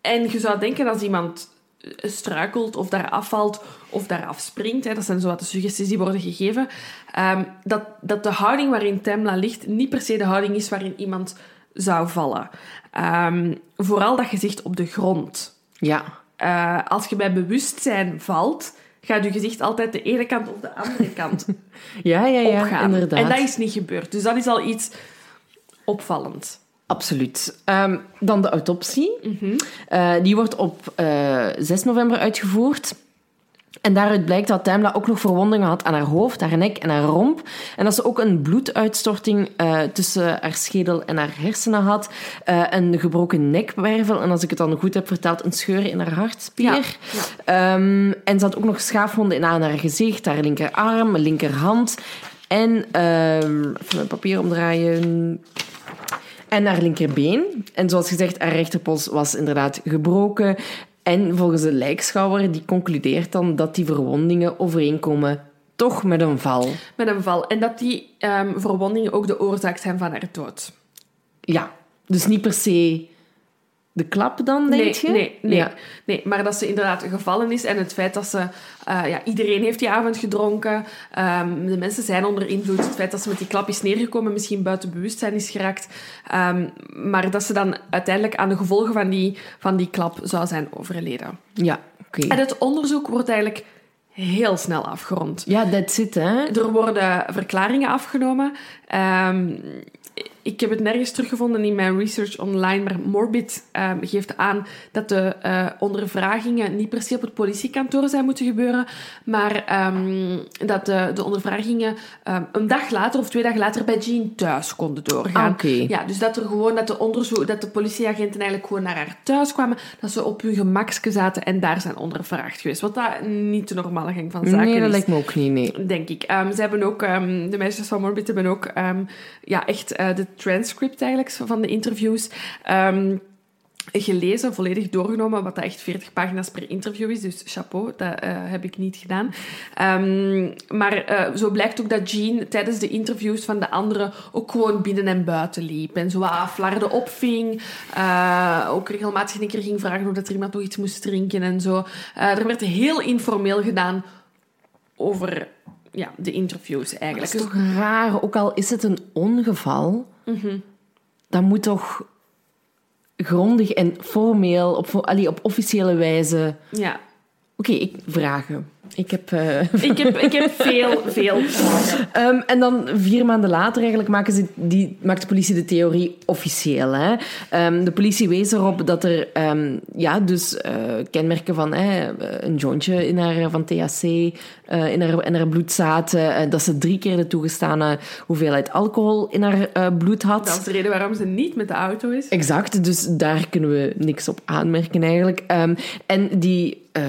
en je zou denken als iemand struikelt of daar afvalt of daar afspringt, hè, dat zijn zo wat de suggesties die worden gegeven, ehm, dat, dat de houding waarin Temla ligt niet per se de houding is waarin iemand zou vallen. Ehm, vooral dat gezicht op de grond. Ja. Eh, als je bij bewustzijn valt, gaat je gezicht altijd de ene kant of de andere kant Ja, ja, ja, opgaan. inderdaad. En dat is niet gebeurd. Dus dat is al iets opvallend. Absoluut. Ehm, dan de autopsie. Mhm. Eh, die wordt op eh 6 november uitgevoerd. En daaruit blijkt dat Tamla ook nog verwondingen had aan haar hoofd, haar nek en haar romp. En dat ze ook een bloeduitstorting eh, tussen haar schedel en haar hersenen had. Een gebroken nekwervel. En als ik het dan goed heb verteld, een scheur in haar hartspier. Ja, Ehm, en ze had ook nog schaafwonden in aan haar gezicht, haar linkerarm, linkerhand. En, ehm even mijn papier omdraaien. En haar linkerbeen. En zoals gezegd, haar rechterpols was inderdaad gebroken. En volgens de lijkschouwer, die concludeert dan dat die verwondingen overeenkomen toch met een val. Met een val. En dat die ehm, verwondingen ook de oorzaak zijn van haar dood. Ja, dus niet per se de klap dan, denk nee, je? Nee, nee, Ja. nee, maar dat ze inderdaad gevallen is en het feit dat ze... eh, ja, iedereen heeft die avond gedronken. Ehm, de mensen zijn onder invloed. Het feit dat ze met die klap is neergekomen, misschien buiten bewustzijn is geraakt. Ehm, maar dat ze dan uiteindelijk aan de gevolgen van die, van die klap zou zijn overleden. Ja, oké. En het onderzoek wordt eigenlijk heel snel afgerond. Ja, that's it, hè? Er worden verklaringen afgenomen. Ehm, ik heb het nergens teruggevonden in mijn research online, maar Morbid ehm, geeft aan dat de eh, ondervragingen niet per se op het politiekantoor zijn moeten gebeuren, maar ehm, dat de, de ondervragingen ehm, een dag later of twee dagen later bij Jean thuis konden doorgaan. Ah. Ja, dus dat er gewoon dat de onderzoek, dat de politieagenten eigenlijk gewoon naar haar thuis kwamen, dat ze op hun gemakske zaten en daar zijn ondervraagd geweest. Wat dat niet de normale gang van zaken Nee, dat is. lijkt me ook niet, nee. Denk ik. Ze hebben ook, de meisjes van Morbid hebben ook ja, echt eh, de transcript eigenlijk van de interviews ehm, gelezen, volledig doorgenomen, wat dat echt 40 pagina's per interview is. Dus chapeau, dat eh, heb ik niet gedaan. Ehm, maar eh, zo blijkt ook dat Jean tijdens de interviews van de anderen ook gewoon binnen en buiten liep. En zo wat flarden opving. Eh, ook regelmatig een keer ging vragen of dat er iemand nog iets moest drinken en zo. Er werd heel informeel gedaan over ja, de interviews Dat eigenlijk. is toch raar, ook al is het een ongeval, dan moet toch grondig en formeel, op, allee, op officiële wijze... Ja. Oké, ik vragen. Ik heb... eh, Ik heb, ik heb veel, veel. Ehm, en dan vier maanden later eigenlijk maken ze die, maakt de politie de theorie officieel. Hè? Ehm, de politie wees erop dat er ehm, ja, dus, eh, kenmerken van hè, een jointje in haar, van THC eh, in, haar, in haar bloed zaten. eh, dat ze drie keer de toegestane hoeveelheid alcohol in haar eh, bloed had. Dat is de reden waarom ze niet met de auto is. Exact, dus daar kunnen we niks op aanmerken eigenlijk. En die eh,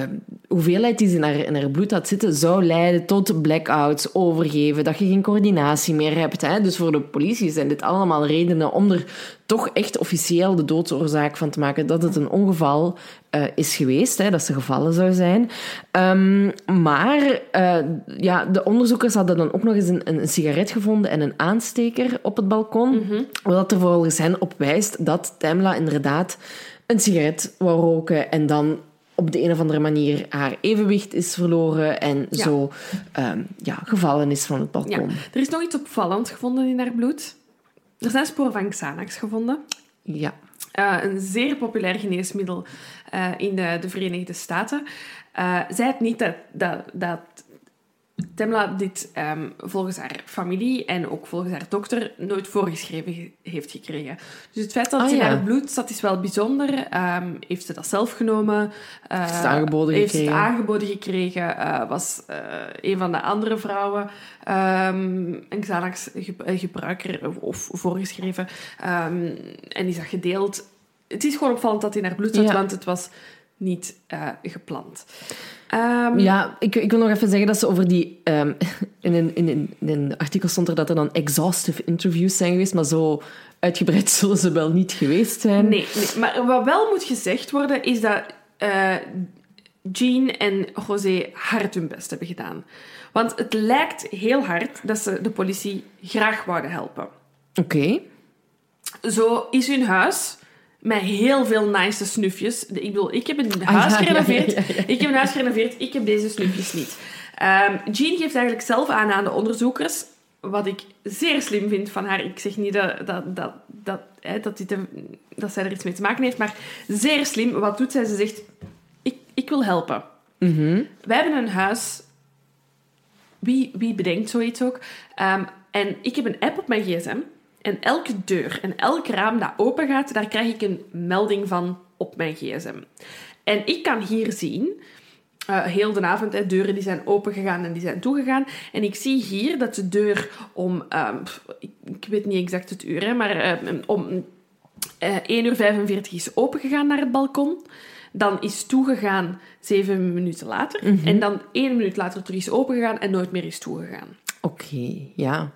hoeveelheid die ze in haar, in haar bloed had zitten, zou leiden tot blackouts, overgeven, dat je geen coördinatie meer hebt. Hè? Dus voor de politie zijn dit allemaal redenen om er toch echt officieel de doodsoorzaak van te maken dat het een ongeval eh, is geweest, hè, dat ze gevallen zou zijn. Ehm, maar eh, ja, de onderzoekers hadden dan ook nog eens een, een sigaret gevonden en een aansteker op het balkon. Wat er volgens hen op wijst dat Tamla inderdaad een sigaret wou roken en dan op de een of andere manier haar evenwicht is verloren en Ja. zo ehm, ja, gevallen is van het Ja. balkon. Er is nog iets opvallends gevonden in haar bloed. Er zijn sporen van Xanax gevonden. Ja. Eh, een zeer populair geneesmiddel eh, in de, de Verenigde Staten. Eh zij het niet dat, dat, dat Temla dit ehm, volgens haar familie en ook volgens haar dokter nooit voorgeschreven ge- heeft gekregen. Dus het feit dat het Ah, in ja. haar bloed zat is wel bijzonder. Ehm, heeft ze dat zelf genomen? Eh, Heeft ze het aangeboden heeft ze het gekregen? aangeboden gekregen? Eh, was eh, een van de andere vrouwen ehm een Xanax-gebruiker of, of voorgeschreven? En is dat gedeeld? Het is gewoon opvallend dat het in haar bloed zat, Ja. want het was niet gepland. Ehm, Ja, ik, ik wil nog even zeggen dat ze over die... ehm, in, een, in, een, in een artikel stond er dat er dan exhaustive interviews zijn geweest, maar zo uitgebreid zullen ze wel niet geweest zijn. Nee, nee, maar wat wel moet gezegd worden, is dat eh Jean en José hard hun best hebben gedaan. Want het lijkt heel hard dat ze de politie graag wouden helpen. Oké. Zo is hun huis met heel veel nice snufjes. Ik bedoel, ik heb een Ah, huis ja, gerenoveerd. ja, ja. Ik heb een huis gerenoveerd. Ik heb deze snufjes niet. Ehm Jean geeft eigenlijk zelf aan aan de onderzoekers, wat ik zeer slim vind van haar. Ik zeg niet dat, dat, dat, dat, hè, dat, dit dat zij er iets mee te maken heeft, maar zeer slim. Wat doet zij? Ze zegt, ik, ik wil helpen. Mhm. Wij hebben een huis. Wie, wie bedenkt zoiets ook? Ehm, en ik heb een app op mijn gsm. En elke deur en elk raam dat open gaat, daar krijg ik een melding van op mijn gsm. En ik kan hier zien, eh, heel de avond, hè, deuren die zijn opengegaan en die zijn toegegaan. En ik zie hier dat de deur om, ehm, ik, ik weet niet exact het uur, hè, maar ehm, om eh 1 uur 45 is opengegaan naar het balkon. Dan is toegegaan zeven minuten later. En dan één minuut later terug is opengegaan en nooit meer is toegegaan. Oké, ja.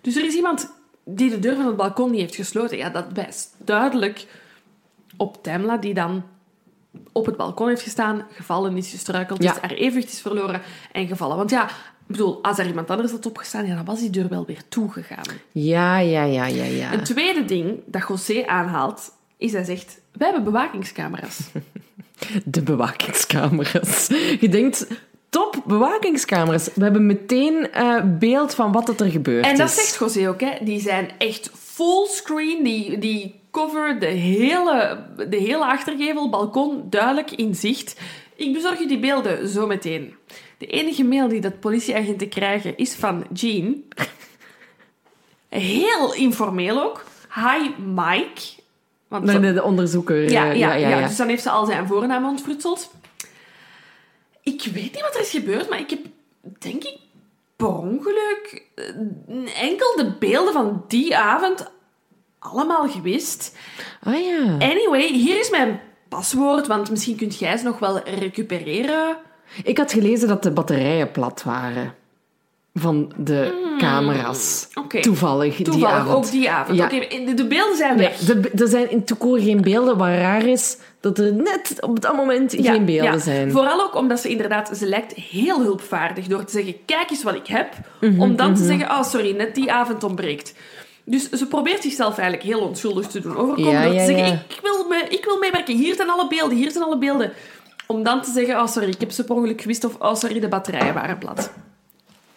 Dus er is iemand die de deur van het balkon niet heeft gesloten. Ja, dat wijst duidelijk op Tamla, die dan op het balkon heeft gestaan, gevallen is, gestruikeld Ja. is, haar evenwicht is verloren en gevallen. Want ja, ik bedoel, als er iemand anders had opgestaan, ja, dan was die deur wel weer toegegaan. Ja, ja, ja, ja, ja. Een tweede ding dat José aanhaalt, is hij zegt, wij hebben bewakingscamera's. De bewakingscamera's. Je denkt, top, bewakingscamera's. We hebben meteen eh, beeld van wat dat er gebeurt En dat is. zegt José ook, hè. Die zijn echt fullscreen, die, die cover de hele, de hele achtergevel, balkon, duidelijk in zicht. Ik bezorg je die beelden zo meteen. De enige mail die dat politieagenten krijgen is van Jean. Heel informeel ook. Hi, Mike. Want de, de onderzoeker. ja, eh, ja, ja, Dus dan heeft ze al zijn voornaam ontfrutseld. Ik weet niet wat er is gebeurd, maar ik heb, denk ik, per ongeluk eh, enkel de beelden van die avond allemaal gewist. Ah ja. Anyway, hier is mijn paswoord, want misschien kunt jij ze nog wel recupereren. Ik had gelezen dat de batterijen plat waren. Van de camera's. Hmm. Oké. Toevallig, die avond. ook die avond. Ja. De, de beelden zijn weg. de, er zijn in toekomst geen beelden, wat raar is dat er net op dat moment Ja, geen beelden ja. zijn. Vooral ook omdat ze inderdaad, ze lijkt heel hulpvaardig door te zeggen, kijk eens wat ik heb, Mhm, om dan te zeggen, oh sorry, net die avond ontbreekt. Dus ze probeert zichzelf eigenlijk heel onschuldig te doen overkomen Ja, door te zeggen, ik wil me, ik wil meewerken, hier zijn alle beelden, hier zijn alle beelden. Om dan te zeggen, oh sorry, ik heb ze per ongeluk gewist, of oh sorry, de batterijen waren plat.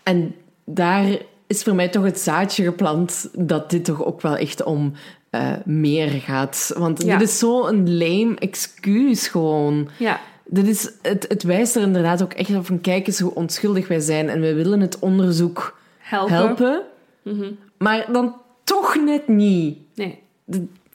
En daar is voor mij toch het zaadje geplant dat dit toch ook wel echt om eh, meer gaat. Want Ja. dit is zo'n lame excuus gewoon. Ja, Dit is, het, het wijst er inderdaad ook echt op van kijk eens hoe onschuldig wij zijn en we willen het onderzoek helpen. helpen, maar dan toch net niet. Nee.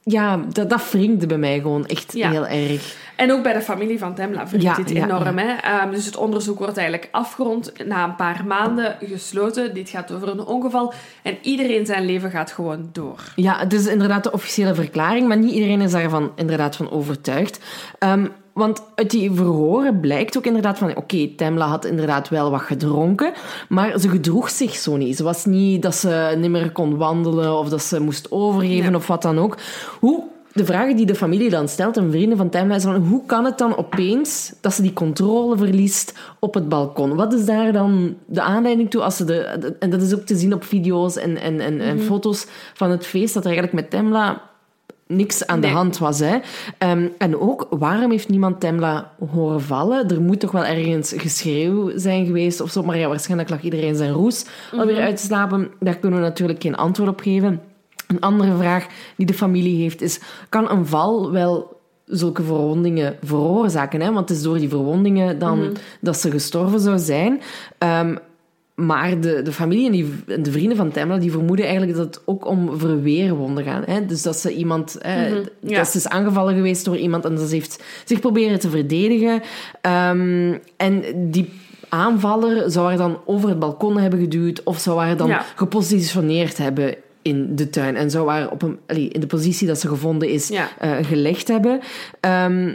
Ja, dat, dat wringde bij mij gewoon echt Ja. heel erg. En ook bij de familie van Temla wringt Ja, dit enorm. Hè? Ehm, dus het onderzoek wordt eigenlijk afgerond, na een paar maanden gesloten. Dit gaat over een ongeval en iedereen zijn leven gaat gewoon door. Ja, het is inderdaad de officiële verklaring, maar niet iedereen is daarvan inderdaad van overtuigd. Ehm, want uit die verhoren blijkt ook inderdaad van... Oké, Temla had inderdaad wel wat gedronken, maar ze gedroeg zich zo niet. Ze was niet dat ze niet meer kon wandelen of dat ze moest overgeven Ja. of wat dan ook. Hoe... De vragen die de familie dan stelt en vrienden van Temla is van hoe kan het dan opeens dat ze die controle verliest op het balkon? Wat is daar dan de aanleiding toe? Als ze de, de- en dat is ook te zien op video's en, en, en, en foto's van het feest, dat er eigenlijk met Temla niks aan de hand was. Hè? Ehm, en ook, waarom heeft niemand Temla horen vallen? Er moet toch wel ergens geschreeuw zijn geweest of zo, maar ja, waarschijnlijk lag iedereen zijn roes alweer uit te slapen. Daar kunnen we natuurlijk geen antwoord op geven. Een andere vraag die de familie heeft is, kan een val wel zulke verwondingen veroorzaken? Hè? Want het is door die verwondingen dan dat ze gestorven zou zijn. Ehm, maar de, de familie en, die, en de vrienden van Temla die vermoeden eigenlijk dat het ook om verweerwonden gaat. Hè? Dus dat ze iemand... Hè, ja. Dat ze is aangevallen geweest door iemand en dat ze heeft zich proberen te verdedigen. Ehm, en die aanvaller zou haar dan over het balkon hebben geduwd of zou haar dan Ja. gepositioneerd hebben in de tuin en zou haar op een, allee, in de positie dat ze gevonden is Ja. eh, gelegd hebben. Ehm,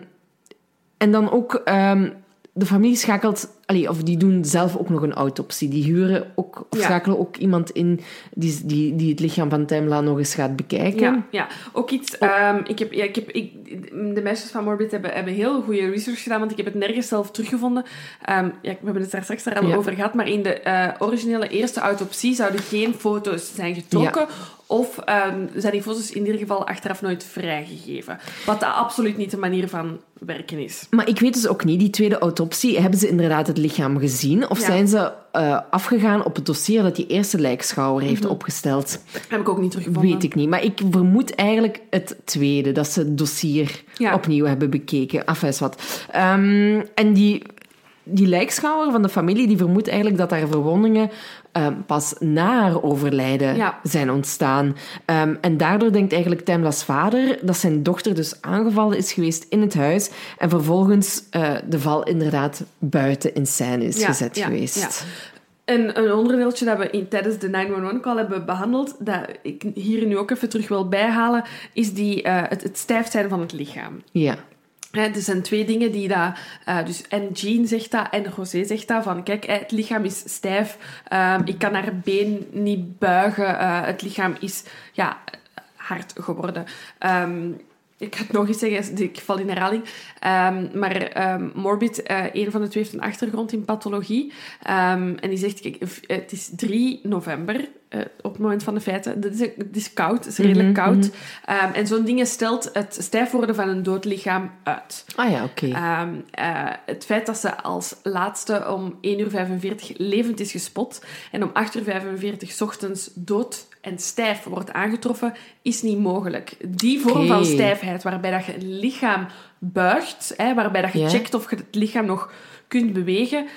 en dan ook ehm, de familie schakelt, allee, of die doen zelf ook nog een autopsie. Die huren ook, of Ja. schakelen ook iemand in die, die, die het lichaam van Temla nog eens gaat bekijken. Ja, ja. ook iets. ehm, ik heb, ja, ik heb, ik, de meisjes van Morbid hebben, hebben heel goede research gedaan, want ik heb het nergens zelf teruggevonden. Ehm, ja, we hebben het daar straks daar al Ja. over gehad, maar in de eh, originele eerste autopsie zouden geen foto's zijn getrokken. Of ehm, zijn die foto's in ieder geval achteraf nooit vrijgegeven. Wat dat absoluut niet de manier van werken is. Maar ik weet dus ook niet, die tweede autopsie, hebben ze inderdaad het lichaam gezien? Of Ja. zijn ze eh, afgegaan op het dossier dat die eerste lijkschouwer heeft opgesteld? Heb ik ook niet teruggevonden. Weet ik niet. Maar ik vermoed eigenlijk het tweede, dat ze het dossier Ja. opnieuw hebben bekeken. Enfin, is wat. Ehm, en die, die lijkschouwer van de familie, die vermoedt eigenlijk dat haar verwondingen ehm, pas na haar overlijden Ja. zijn ontstaan. Ehm, en daardoor denkt eigenlijk Temla's vader dat zijn dochter dus aangevallen is geweest in het huis en vervolgens eh, de val inderdaad buiten in scène is Ja, gezet ja, geweest. ja. En een onderdeeltje dat we in, tijdens de 911-call hebben behandeld, dat ik hier nu ook even terug wil bijhalen, is die, eh, het, het stijf zijn van het lichaam. Ja. Er zijn twee dingen die dat... eh, dus en Jean zegt dat en José zegt dat. Van, kijk, het lichaam is stijf. ehm, ik kan haar been niet buigen. eh, het lichaam is ja, hard geworden. Ehm, ik ga het nog eens zeggen, ik val in herhaling. Um, maar um, Morbid, uh, een van de twee heeft een achtergrond in pathologie. Um, en die zegt, kijk, het is 3 november uh, op het moment van de feiten. Het is, het is koud, het is redelijk mm -hmm, koud. Mm -hmm. en zo'n ding stelt het stijf worden van een dood lichaam uit. Ah ja, oké. Okay. Uh, het feit dat ze als laatste om 1 uur 45 levend is gespot en om 8 uur 45 ochtends dood en stijf wordt aangetroffen, is niet mogelijk. Die vorm okay. van stijfheid, waarbij dat je het lichaam buigt, hè, waarbij dat je yeah. checkt of je het lichaam nog kunt bewegen,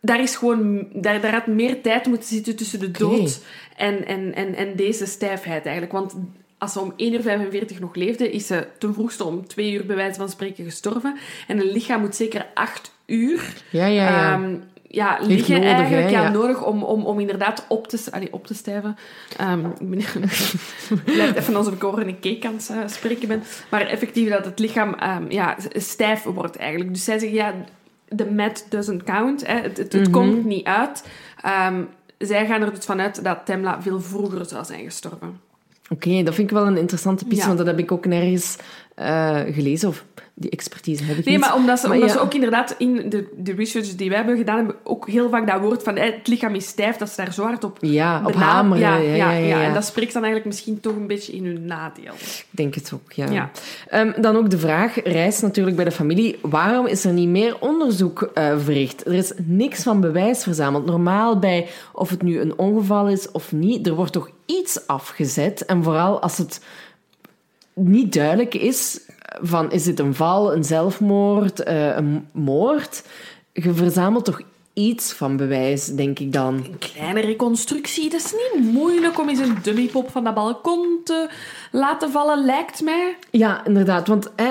daar, is gewoon, daar, daar had meer tijd moeten zitten tussen de dood okay. en, en, en, en deze stijfheid eigenlijk. Want als ze om 1 uur 45 nog leefde, is ze ten vroegste om 2 uur bij wijze van spreken gestorven. En een lichaam moet zeker 8 uur ja, ja, ja. Um, ja, liggen nodig, eigenlijk hè, ja, nodig om, om, om inderdaad op te, allee, op te stijven. Um, ik ben even alsof ik over een cake aan het uh, spreken ben. Maar effectief dat het lichaam um, ja, stijf wordt eigenlijk. Dus zij zeggen, ja, the mat doesn't count. Hè. Het, het, het mm -hmm. komt niet uit. Um, zij gaan er dus vanuit dat Temla veel vroeger zou zijn gestorven. Oké, okay, dat vind ik wel een interessante piste, ja. want dat heb ik ook nergens uh, gelezen. Of die expertise heb ik nee, niet. maar omdat ze, maar omdat ja. ze ook inderdaad in de, de research die wij hebben gedaan, hebben ook heel vaak dat woord van het lichaam is stijf, dat ze daar zo hard op Ja, op hameren. Ja, ja, ja, ja, En dat spreekt dan eigenlijk misschien toch een beetje in hun nadeel. Ik denk het ook, ja. ja. Um, dan ook de vraag, reist natuurlijk bij de familie, waarom is er niet meer onderzoek uh, verricht? Er is niks van bewijs verzameld. Normaal bij of het nu een ongeval is of niet, er wordt toch iets afgezet. En vooral als het niet duidelijk is van is dit een val, een zelfmoord, uh, een moord. Je verzamelt toch iets van bewijs, denk ik dan. Een kleine reconstructie. Dat is niet moeilijk om eens een dummypop van dat balkon te laten vallen, lijkt mij. Ja, inderdaad. Want eh,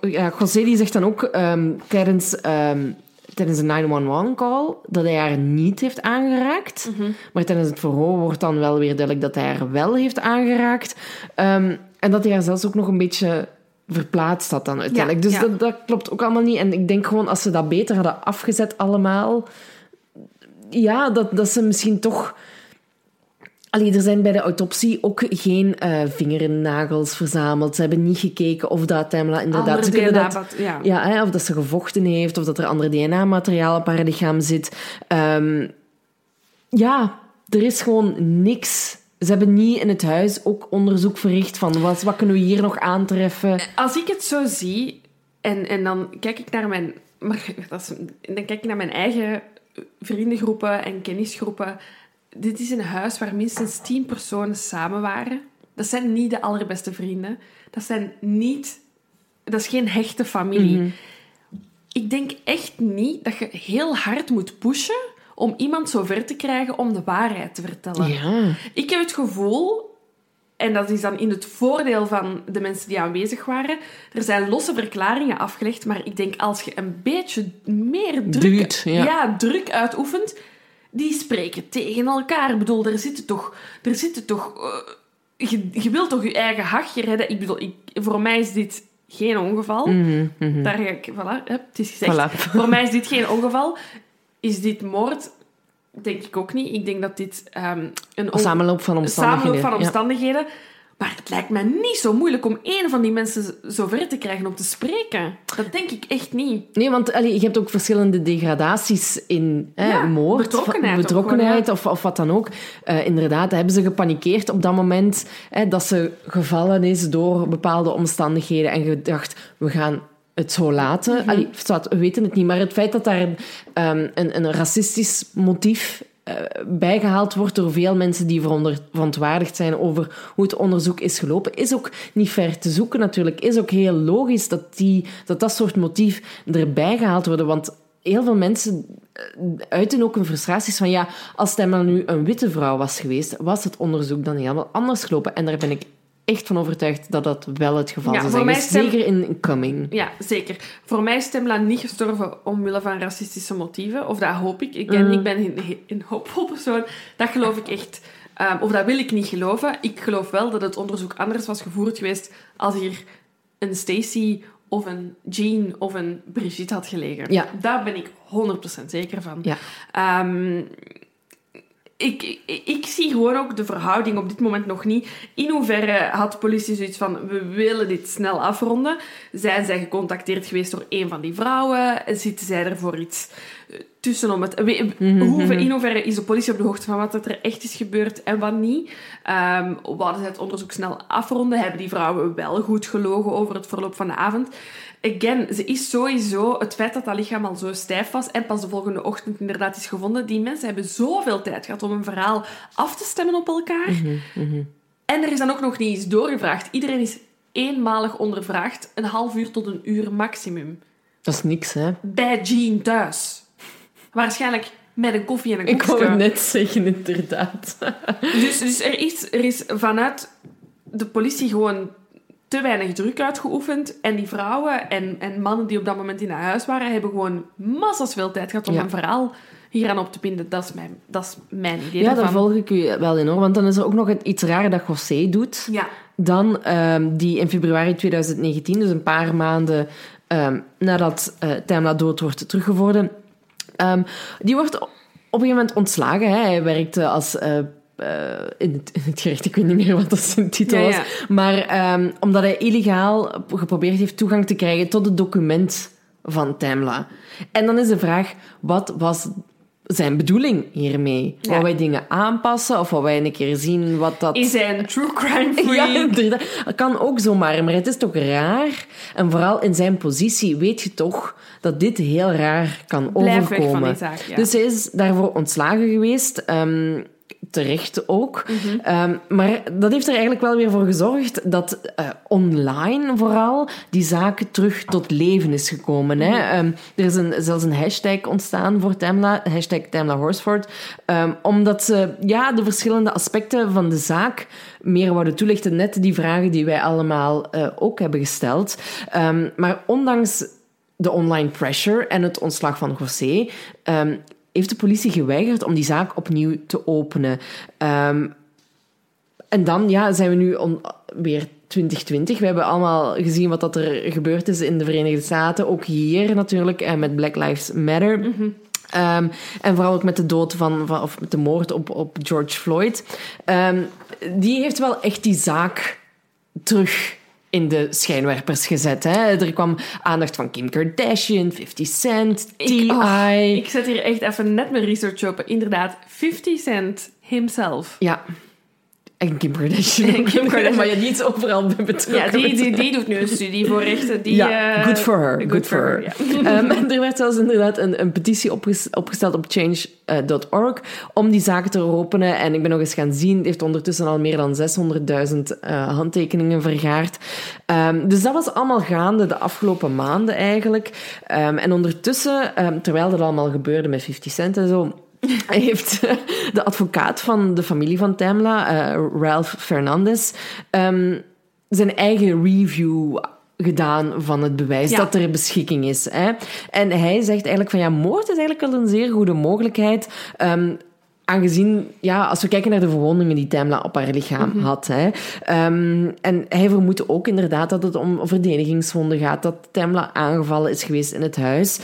ja, José die zegt dan ook um, tijdens... Um, tijdens een 911-call dat hij haar niet heeft aangeraakt. Mhm. Mm -hmm. Maar tijdens het verhoor wordt dan wel weer duidelijk dat hij haar wel heeft aangeraakt. Um, en dat hij haar zelfs ook nog een beetje verplaatst had dan uiteindelijk. Ja, dus ja. Dat, dat klopt ook allemaal niet. En ik denk gewoon, als ze dat beter hadden afgezet allemaal... Ja, dat, dat ze misschien toch... Allee, er zijn bij de autopsie ook geen uh, vingernagels verzameld. Ze hebben niet gekeken of dat Tamla inderdaad... Ze DNA, dat, ja. ja hè, of dat ze gevochten heeft, of dat er andere DNA-materiaal op haar lichaam zit. Um, ja, er is gewoon niks... Ze hebben niet in het huis ook onderzoek verricht van wat, wat kunnen we hier nog aantreffen. Als ik het zo zie, en, en dan kijk ik naar mijn... Maar dat is, dan kijk ik naar mijn eigen vriendengroepen en kennisgroepen. Dit is een huis waar minstens tien personen samen waren. Dat zijn niet de allerbeste vrienden. Dat zijn niet... Dat is geen hechte familie. Mhm. Ik denk echt niet dat je heel hard moet pushen om iemand zover te krijgen om de waarheid te vertellen. Ja. Ik heb het gevoel, en dat is dan in het voordeel van de mensen die aanwezig waren, er zijn losse verklaringen afgelegd, maar ik denk als je een beetje meer druk, Duwt, ja. druk uitoefent, die spreken tegen elkaar. Ik bedoel, er zitten toch... Er zitten toch uh, je, je wilt toch je eigen hachje redden? Ik bedoel, ik, voor mij is dit geen ongeval. Mm -hmm, mm -hmm. Daar ga ik... Voilà, het is gezegd. Voilà. Voor mij is dit geen ongeval. Is dit moord? Denk ik ook niet. Ik denk dat dit um, een, een samenloop van omstandigheden samenloop van omstandigheden. Ja. Maar het lijkt mij niet zo moeilijk om één van die mensen zover te krijgen om te spreken. Dat denk ik echt niet. Nee, want allee, je hebt ook verschillende degradaties in hè, ja, moord. Betrokkenheid. of, of wat dan ook. Uh, inderdaad, hebben ze gepanikeerd op dat moment hè, dat ze gevallen is door bepaalde omstandigheden en gedacht, we gaan het zo laten. Mm -hmm. Allee, we weten het niet, maar het feit dat daar een, um, een, een racistisch motief bijgehaald wordt door veel mensen die verontwaardigd zijn over hoe het onderzoek is gelopen, is ook niet ver te zoeken natuurlijk. Is ook heel logisch dat die, dat, dat soort motief erbij gehaald worden, want heel veel mensen uiten ook hun frustraties van ja, als Temla nu een witte vrouw was geweest, was het onderzoek dan helemaal anders gelopen. En daar ben ik echt van overtuigd dat dat wel het geval ja, zou zijn. Stem... Zeker in Coming. Ja, zeker. Voor mij is Temla niet gestorven omwille van racistische motieven. Of dat hoop ik. Ik ben, mm. ik ben een, een hoopvol persoon. Dat geloof ik echt. Um, of dat wil ik niet geloven. Ik geloof wel dat het onderzoek anders was gevoerd geweest als hier een Stacy of een Jean of een Brigitte had gelegen. Ja. Daar ben ik 100% zeker van. Ja. Um, ik, ik, ik zie gewoon ook de verhouding op dit moment nog niet. In hoeverre had de politie zoiets van, we willen dit snel afronden. Zijn zij gecontacteerd geweest door een van die vrouwen? Zitten zij er voor iets eh, tussen om het... we- Mhm, hoeveel- In hoeverre is de politie op de hoogte van wat er echt is gebeurd en wat niet? Ehm wouden zij het onderzoek snel afronden? Hebben die vrouwen wel goed gelogen over het verloop van de avond? Again, ze is sowieso het feit dat dat lichaam al zo stijf was en pas de volgende ochtend inderdaad is gevonden. Die mensen hebben zoveel tijd gehad om een verhaal af te stemmen op elkaar. En er is dan ook nog niet eens doorgevraagd. Iedereen is eenmalig ondervraagd, een half uur tot een uur maximum. Dat is niks, hè? Bij Jean thuis. Waarschijnlijk met een koffie en een Ik wou koekje. het net zeggen, inderdaad. Dus, dus er, is, er is vanuit de politie gewoon te weinig druk uitgeoefend. En die vrouwen en, en mannen die op dat moment in huis waren, hebben gewoon massas veel tijd gehad om Ja. een verhaal hieraan op te pinden. Dat is mijn, dat is mijn idee Ja, daar daarvan. volg ik u wel in, hoor. Want dan is er ook nog iets raar dat José doet. Ja. Dan, ehm, die in februari 2019, dus een paar maanden ehm, nadat eh Tamla dood wordt teruggevonden, ehm, die wordt op een gegeven moment ontslagen. Hè. Hij werkte als... eh, eh, in, het, in het gerecht, ik weet niet meer wat dat zijn titel was. ja. Maar ehm, omdat hij illegaal geprobeerd heeft toegang te krijgen tot het document van Tamla. En dan is de vraag, wat was zijn bedoeling hiermee? Ja. Wou wij dingen aanpassen of wou wij een keer zien wat dat... Is hij een true crime free? Ja, inderdaad. Dat kan ook zomaar, maar het is toch raar. En vooral in zijn positie weet je toch dat dit heel raar kan Blijf weg overkomen. van die zaak, ja. Dus hij is daarvoor ontslagen geweest. ehm, terecht ook. Mhm. Ehm, maar dat heeft er eigenlijk wel weer voor gezorgd dat eh, online vooral die zaak terug tot leven is gekomen. Hè? Mhm. Ehm, er is een, zelfs een hashtag ontstaan voor Tamla, hashtag Tamla Horsford, ehm, omdat ze ja, de verschillende aspecten van de zaak meer wouden toelichten. Net die vragen die wij allemaal eh, ook hebben gesteld. Maar ondanks de online pressure en het ontslag van José, heeft de politie geweigerd om die zaak opnieuw te openen. Ehm, en dan ja, zijn we nu on- weer 2020. We hebben allemaal gezien wat dat er gebeurd is in de Verenigde Staten. Ook hier natuurlijk, en met Black Lives Matter. Ehm, en vooral ook met de dood van, van of met de moord op, op George Floyd. Ehm, die heeft wel echt die zaak terug in de schijnwerpers gezet. Hè? Er kwam aandacht van Kim Kardashian, 50 Cent, T.I. Ik, oh, ik zet hier echt even net mijn research open. Inderdaad, 50 Cent himself. Ja. En Kim Kardashian. En Kim Kardashian. maar die is overal bij betrokken. Ja, die, die, die doet nu een studie voor rechten. Die, ja, eh, good for her. Good, for her. ja. Ehm, en er werd zelfs inderdaad een, een petitie opges- opgesteld op change.org om die zaken te openen. En ik ben nog eens gaan zien, het heeft ondertussen al meer dan 600.000 eh, handtekeningen vergaard. Ehm, dus dat was allemaal gaande de afgelopen maanden eigenlijk. Ehm, en ondertussen, terwijl dat allemaal gebeurde met 50 Cent en zo, heeft eh, de advocaat van de familie van Tamla, eh, Ralph Fernandez, ehm, zijn eigen review gedaan van het bewijs Ja. dat er beschikking is. Hè? En hij zegt eigenlijk van ja, moord is eigenlijk wel een zeer goede mogelijkheid. ehm, Aangezien, ja, als we kijken naar de verwondingen die Tamla op haar lichaam had. Hè, ehm, en hij vermoedt ook inderdaad dat het om verdedigingswonden gaat. Dat Tamla aangevallen is geweest in het huis.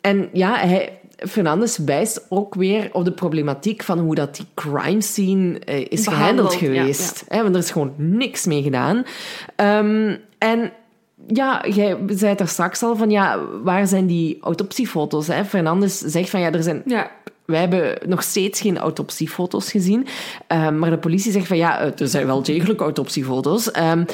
En ja, hij, Fernandes wijst ook weer op de problematiek van hoe dat die crime scene eh, is Behandeld, gehandeld ja, geweest. Hè, want er is gewoon niks mee gedaan. Ehm, en ja, jij zei het daar straks al van, ja, waar zijn die autopsiefoto's? Hè? Fernandes zegt van, ja, er zijn Ja, wij hebben nog steeds geen autopsiefoto's gezien. Ehm, maar de politie zegt van ja, er zijn wel degelijk autopsiefoto's. Ehm,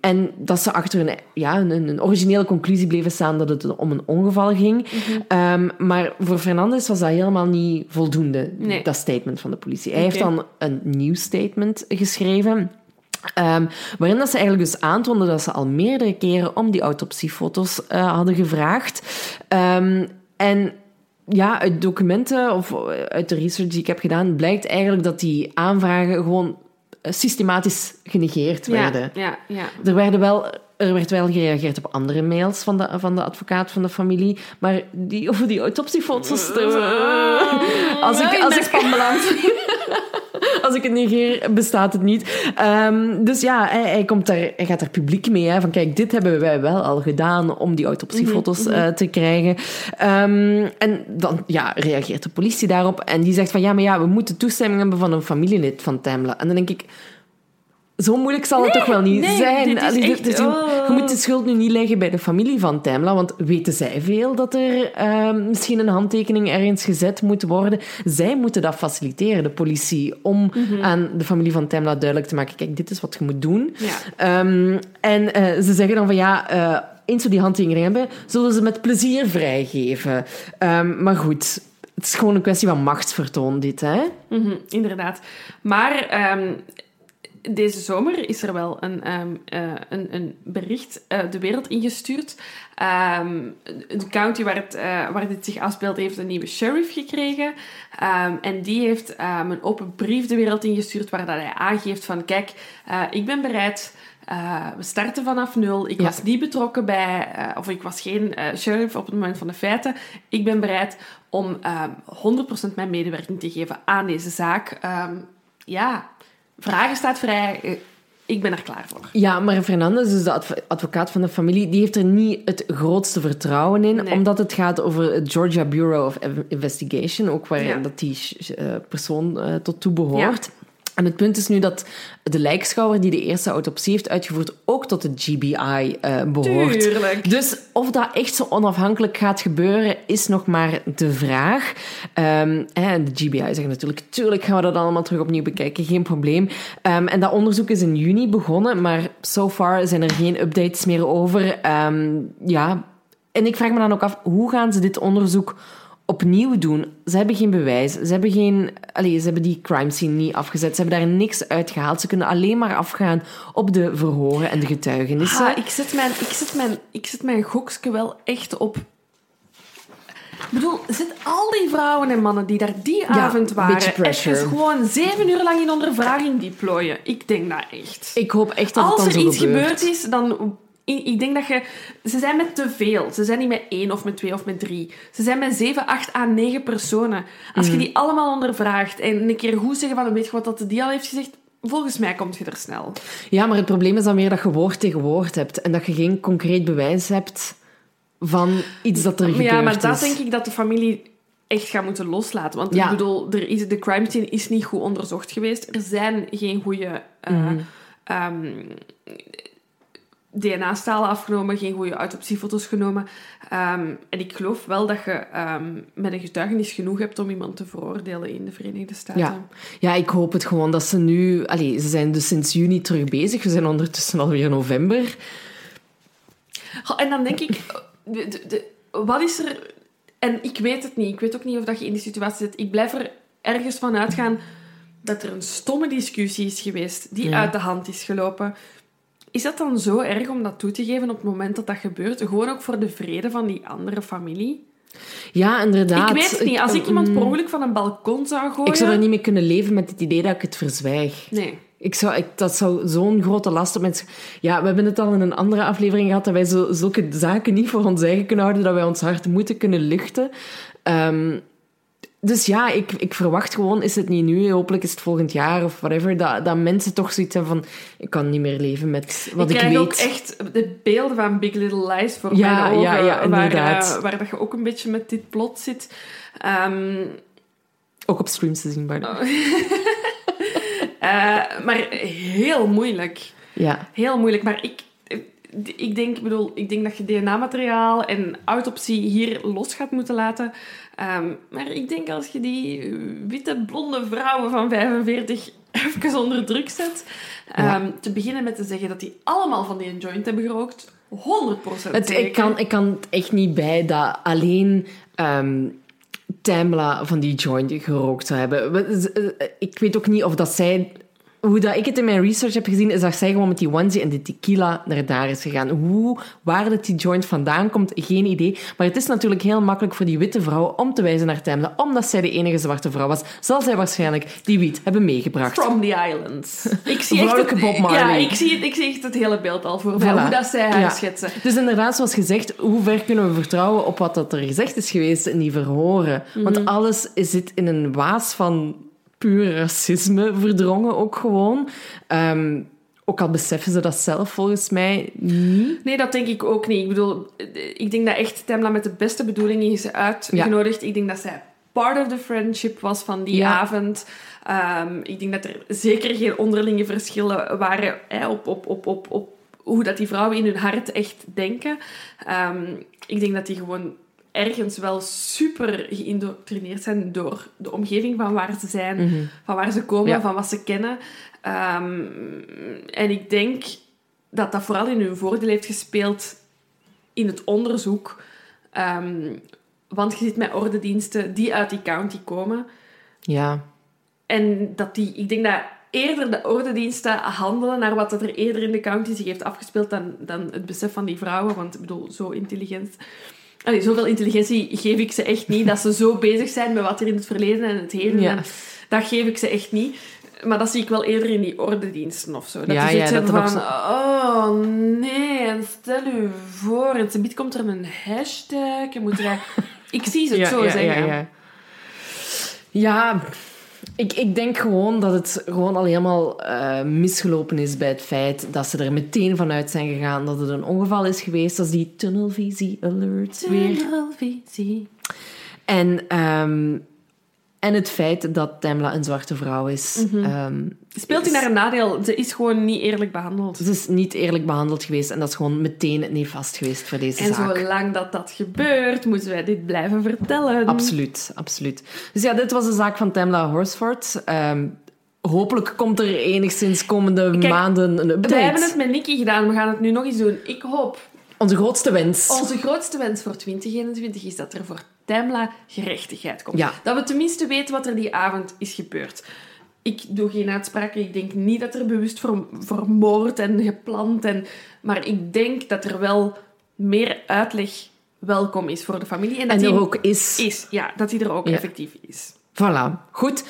en dat ze achter een, ja, een, een originele conclusie bleven staan dat het om een ongeval ging. Ehm, maar voor Fernandes was dat helemaal niet voldoende, Nee. dat statement van de politie. Hij heeft dan een nieuw statement geschreven. Ehm, waarin dat ze eigenlijk dus aantoonde dat ze al meerdere keren om die autopsiefoto's eh, hadden gevraagd. Ehm, en ja, uit documenten of uit de research die ik heb gedaan, blijkt eigenlijk dat die aanvragen gewoon eh, systematisch genegeerd ja, werden. ja, ja. Er, werden wel, er werd wel gereageerd op andere mails van de, van de advocaat van de familie, maar die, over die autopsiefoto's... Als ik, als ik, Als ik het negeer, bestaat het niet. Ehm, dus ja, hij, hij, komt daar, hij gaat er publiek mee. Hè, van kijk, dit hebben wij wel al gedaan om die autopsiefoto's uh, te krijgen. Um, en dan ja, reageert de politie daarop. En die zegt van ja, maar ja, we moeten toestemming hebben van een familielid van Tamla. En dan denk ik zo moeilijk zal het toch wel niet nee, zijn. Allee, echt, je, oh. je, moet de schuld nu niet leggen bij de familie van Tamla, want weten zij veel dat er uh, misschien een handtekening ergens gezet moet worden? Zij moeten dat faciliteren, de politie, om mm -hmm. aan de familie van Tamla duidelijk te maken: kijk, dit is wat je moet doen. Ja. Um, en uh, ze zeggen dan van ja. Uh, eens we die handtekening hebben, zullen ze met plezier vrijgeven. Um, maar goed, het is gewoon een kwestie van machtsvertoon, dit, hè? Mm -hmm, inderdaad. Maar um, deze zomer is er wel een, um, uh, een, een, bericht uh, de wereld ingestuurd. Um, de county waar, het, uh, waar dit zich afspeelt heeft een nieuwe sheriff gekregen. Um, en die heeft een open brief de wereld ingestuurd waar dat hij aangeeft van... Kijk, ik ben bereid... Uh, we starten vanaf nul. Ik ja. was niet betrokken bij, uh, of ik was geen uh, sheriff op het moment van de feiten. Ik ben bereid om 100% mijn medewerking te geven aan deze zaak. Um, ja, vragen staat vrij. Ik ben er klaar voor. Ja, maar Fernandez, dus de adv advocaat van de familie, die heeft er niet het grootste vertrouwen in, Nee. omdat het gaat over het Georgia Bureau of Investigation, ook waar Ja. dat die uh, persoon uh, tot toe behoort. En het punt is nu dat de lijkschouwer die de eerste autopsie heeft uitgevoerd ook tot de GBI uh, behoort. Tuurlijk. Dus of dat echt zo onafhankelijk gaat gebeuren, is nog maar de vraag. Um, en de GBI zeggen natuurlijk, tuurlijk gaan we dat allemaal terug opnieuw bekijken, geen probleem. Um, en dat onderzoek is in juni begonnen, maar so far zijn er geen updates meer over. Um, ja, en ik vraag me dan ook af, hoe gaan ze dit onderzoek opnieuw doen. Ze hebben geen bewijs. Ze hebben, geen, allez, ze hebben die crime scene niet afgezet. Ze hebben daar niks uitgehaald. Ze kunnen alleen maar afgaan op de verhoren en de getuigenissen. Ah, ik, zet mijn, ik, zet mijn, ik zet mijn gokske wel echt op... Ik bedoel, zit al die vrouwen en mannen die daar die Ja, avond waren... Even gewoon zeven uur lang in ondervraging die plooien. Ik denk dat echt. Ik hoop echt dat het Als dan er zo iets gebeurt. gebeurd is, dan... Ik denk dat je... Ze zijn met te veel. Ze zijn niet met één of met twee of met drie. Ze zijn met zeven, acht à negen personen. Als Mhm. je die allemaal ondervraagt en een keer goed zeggen van... Weet je wat dat die al heeft gezegd? Volgens mij komt je er snel. Ja, maar het probleem is dan weer dat je woord tegen woord hebt. En dat je geen concreet bewijs hebt van iets dat er gebeurd Ja, maar is. dat denk ik dat de familie echt gaat moeten loslaten. Want Ja. ik bedoel, er is, de crime scene is niet goed onderzocht geweest. Er zijn geen goede Mhm. DNA-stalen afgenomen, geen goede autopsiefoto's genomen. Ehm, en ik geloof wel dat je ehm, met een getuigenis genoeg hebt om iemand te veroordelen in de Verenigde Staten. Ja. ja, ik hoop het gewoon dat ze nu... Allee, ze zijn dus sinds juni terug bezig. We zijn ondertussen alweer november. En dan denk ik, de, de, de- wat is er... En ik weet het niet. Ik weet ook niet of dat je in die situatie zit. Ik blijf er ergens van uitgaan dat er een stomme discussie is geweest die Ja. uit de hand is gelopen. Is dat dan zo erg om dat toe te geven op het moment dat dat gebeurt? Gewoon ook voor de vrede van die andere familie? Ja, inderdaad. ik weet het niet. Als ik iemand per mm, ongeluk van een balkon zou gooien... Ik zou er niet mee kunnen leven met het idee dat ik het verzwijg. Nee. Ik zou, ik, dat zou zo'n grote last op mensen... Ja, we hebben het al in een andere aflevering gehad, dat wij zo, zulke zaken niet voor ons eigen kunnen houden, dat wij ons hart moeten kunnen luchten. Ehm, dus ja, ik, ik verwacht gewoon, is het niet nu, hopelijk is het volgend jaar of whatever, dat, dat mensen toch zoiets hebben van, ik kan niet meer leven met wat ik ik, krijg weet. ook echt de beelden van Big Little Lies voor Ja, mijn ogen. ja, ja, waar, inderdaad. eh, waar dat je ook een beetje met dit plot zit. Ehm, Ook op streams te zien, by the way. eh, maar heel moeilijk. Ja. Heel moeilijk. Maar ik, ik, denk, ik bedoel, ik denk dat je DNA-materiaal en autopsie hier los gaat moeten laten. Ehm, maar ik denk als je die witte, blonde vrouwen van 45 even onder druk zet... Ja. ehm, te beginnen met te zeggen dat die allemaal van die joint hebben gerookt. 100% Het, zeker. ik, kan, ik kan het echt niet bij dat alleen ehm Tamla van die joint gerookt zou hebben. Eh, Ik weet ook niet of dat zij... Hoe dat ik het in mijn research heb gezien, is dat zij gewoon met die onesie en de tequila naar daar is gegaan. Hoe, waar dat die joint vandaan komt, geen idee. Maar het is natuurlijk heel makkelijk voor die witte vrouw om te wijzen naar Tamla, omdat zij de enige zwarte vrouw was. Zal zij waarschijnlijk die wiet hebben meegebracht. From the islands. Ik zie echt het, Bob Marley. Ja, ik zie, het, ik zie echt het hele beeld al voor. Voilà. Hoe dat zij haar Ja. schetsen. Dus inderdaad, zoals gezegd, hoe ver kunnen we vertrouwen op wat dat er gezegd is geweest in die verhoren? Want alles zit in een waas van puur racisme verdrongen ook gewoon. Ehm, ook al beseffen ze dat zelf volgens mij niet. Nee, dat denk ik ook niet. Ik bedoel, ik denk dat echt Temla met de beste bedoelingen is uitgenodigd. Ik denk dat zij part of the friendship was van die Ja. avond. Ehm, ik denk dat er zeker geen onderlinge verschillen waren hè, op, op, op, op, op hoe dat die vrouwen in hun hart echt denken. Ehm, ik denk dat die gewoon ergens wel super geïndoctrineerd zijn door de omgeving van waar ze zijn, van waar ze komen, Ja. van wat ze kennen. Ehm, en ik denk dat dat vooral in hun voordeel heeft gespeeld in het onderzoek. Ehm, want je zit met ordendiensten die uit die county komen. Ja. En dat die, ik denk dat eerder de ordendiensten handelen naar wat er eerder in de county zich heeft afgespeeld dan, dan het besef van die vrouwen. Want ik bedoel, zo intelligent... Allee, zoveel intelligentie geef ik ze echt niet. Dat ze zo bezig zijn met wat er in het verleden en het heden... Ja. En dat geef ik ze echt niet. Maar dat zie ik wel eerder in die ordendiensten of zo. Dat Ja, zoiets ja, dat van... Oh, nee, en stel u voor... En ze komt er een hashtag. Je moet. Ik zie ze het zo ja, zeggen. Ja, ja. Ja, ik, ik denk gewoon dat het gewoon al helemaal eh, misgelopen is bij het feit dat ze er meteen vanuit zijn gegaan dat het een ongeval is geweest. Dat is die tunnelvisie alert weer. Tunnelvisie. En, ehm, en het feit dat Tamla een zwarte vrouw is. Mhm. Ehm, Speelt hij naar een nadeel? Ze is gewoon niet eerlijk behandeld. ze is niet eerlijk behandeld geweest en dat is gewoon meteen nefast geweest voor deze En zaak. zolang dat dat gebeurt, moeten wij dit blijven vertellen. Absoluut, absoluut. Dus ja, dit was de zaak van Tamla Horsford. Ehm, hopelijk komt er enigszins komende Kijk, maanden een update. We hebben het met Nicky gedaan, we gaan het nu nog eens doen. Ik hoop, Onze grootste wens. onze grootste wens voor 2021 is dat er voor Temla gerechtigheid komt. Ja. Dat we tenminste weten wat er die avond is gebeurd. Ik doe geen uitspraken. Ik denk niet dat er bewust ver- vermoord en gepland en... Maar ik denk dat er wel meer uitleg welkom is voor de familie. En dat En die er ook is. is. Ja, dat die er ook Ja. effectief is. Voilà. Goed.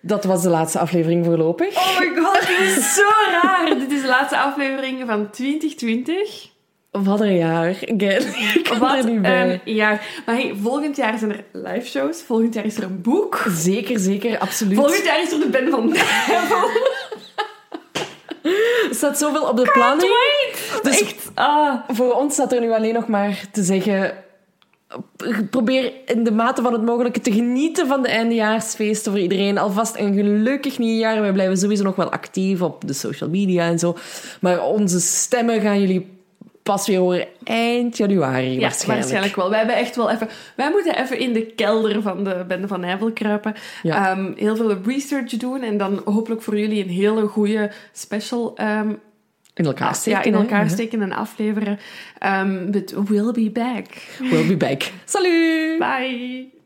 Dat was de laatste aflevering voorlopig. Oh my god, dit is zo raar. dit is de laatste aflevering van 2020. Wat een jaar. Again. Ik kan Wat er niet bij. een jaar. Maar hey, volgend jaar zijn er live shows. Volgend jaar is er een boek. Zeker, zeker. Absoluut. Volgend jaar is er de Ben van Nijvel. Er staat zoveel op de planning. Dus Echt. Ah. voor ons staat er nu alleen nog maar te zeggen... Probeer in de mate van het mogelijke te genieten van de eindejaarsfeesten voor iedereen. Alvast een gelukkig nieuwjaar. Wij blijven sowieso nog wel actief op de social media en zo. Maar onze stemmen gaan jullie pas weer horen eind januari Ja, waarschijnlijk. waarschijnlijk wel. Wij hebben echt wel even... Wij moeten even in de kelder van de Bende van Nijvel kruipen. Ja. Ehm, heel veel research doen. En dan hopelijk voor jullie een hele goede special... ehm, In elkaar steken. ja, in elkaar steken en afleveren. Um, but we'll be back. We'll be back. Salut! Bye.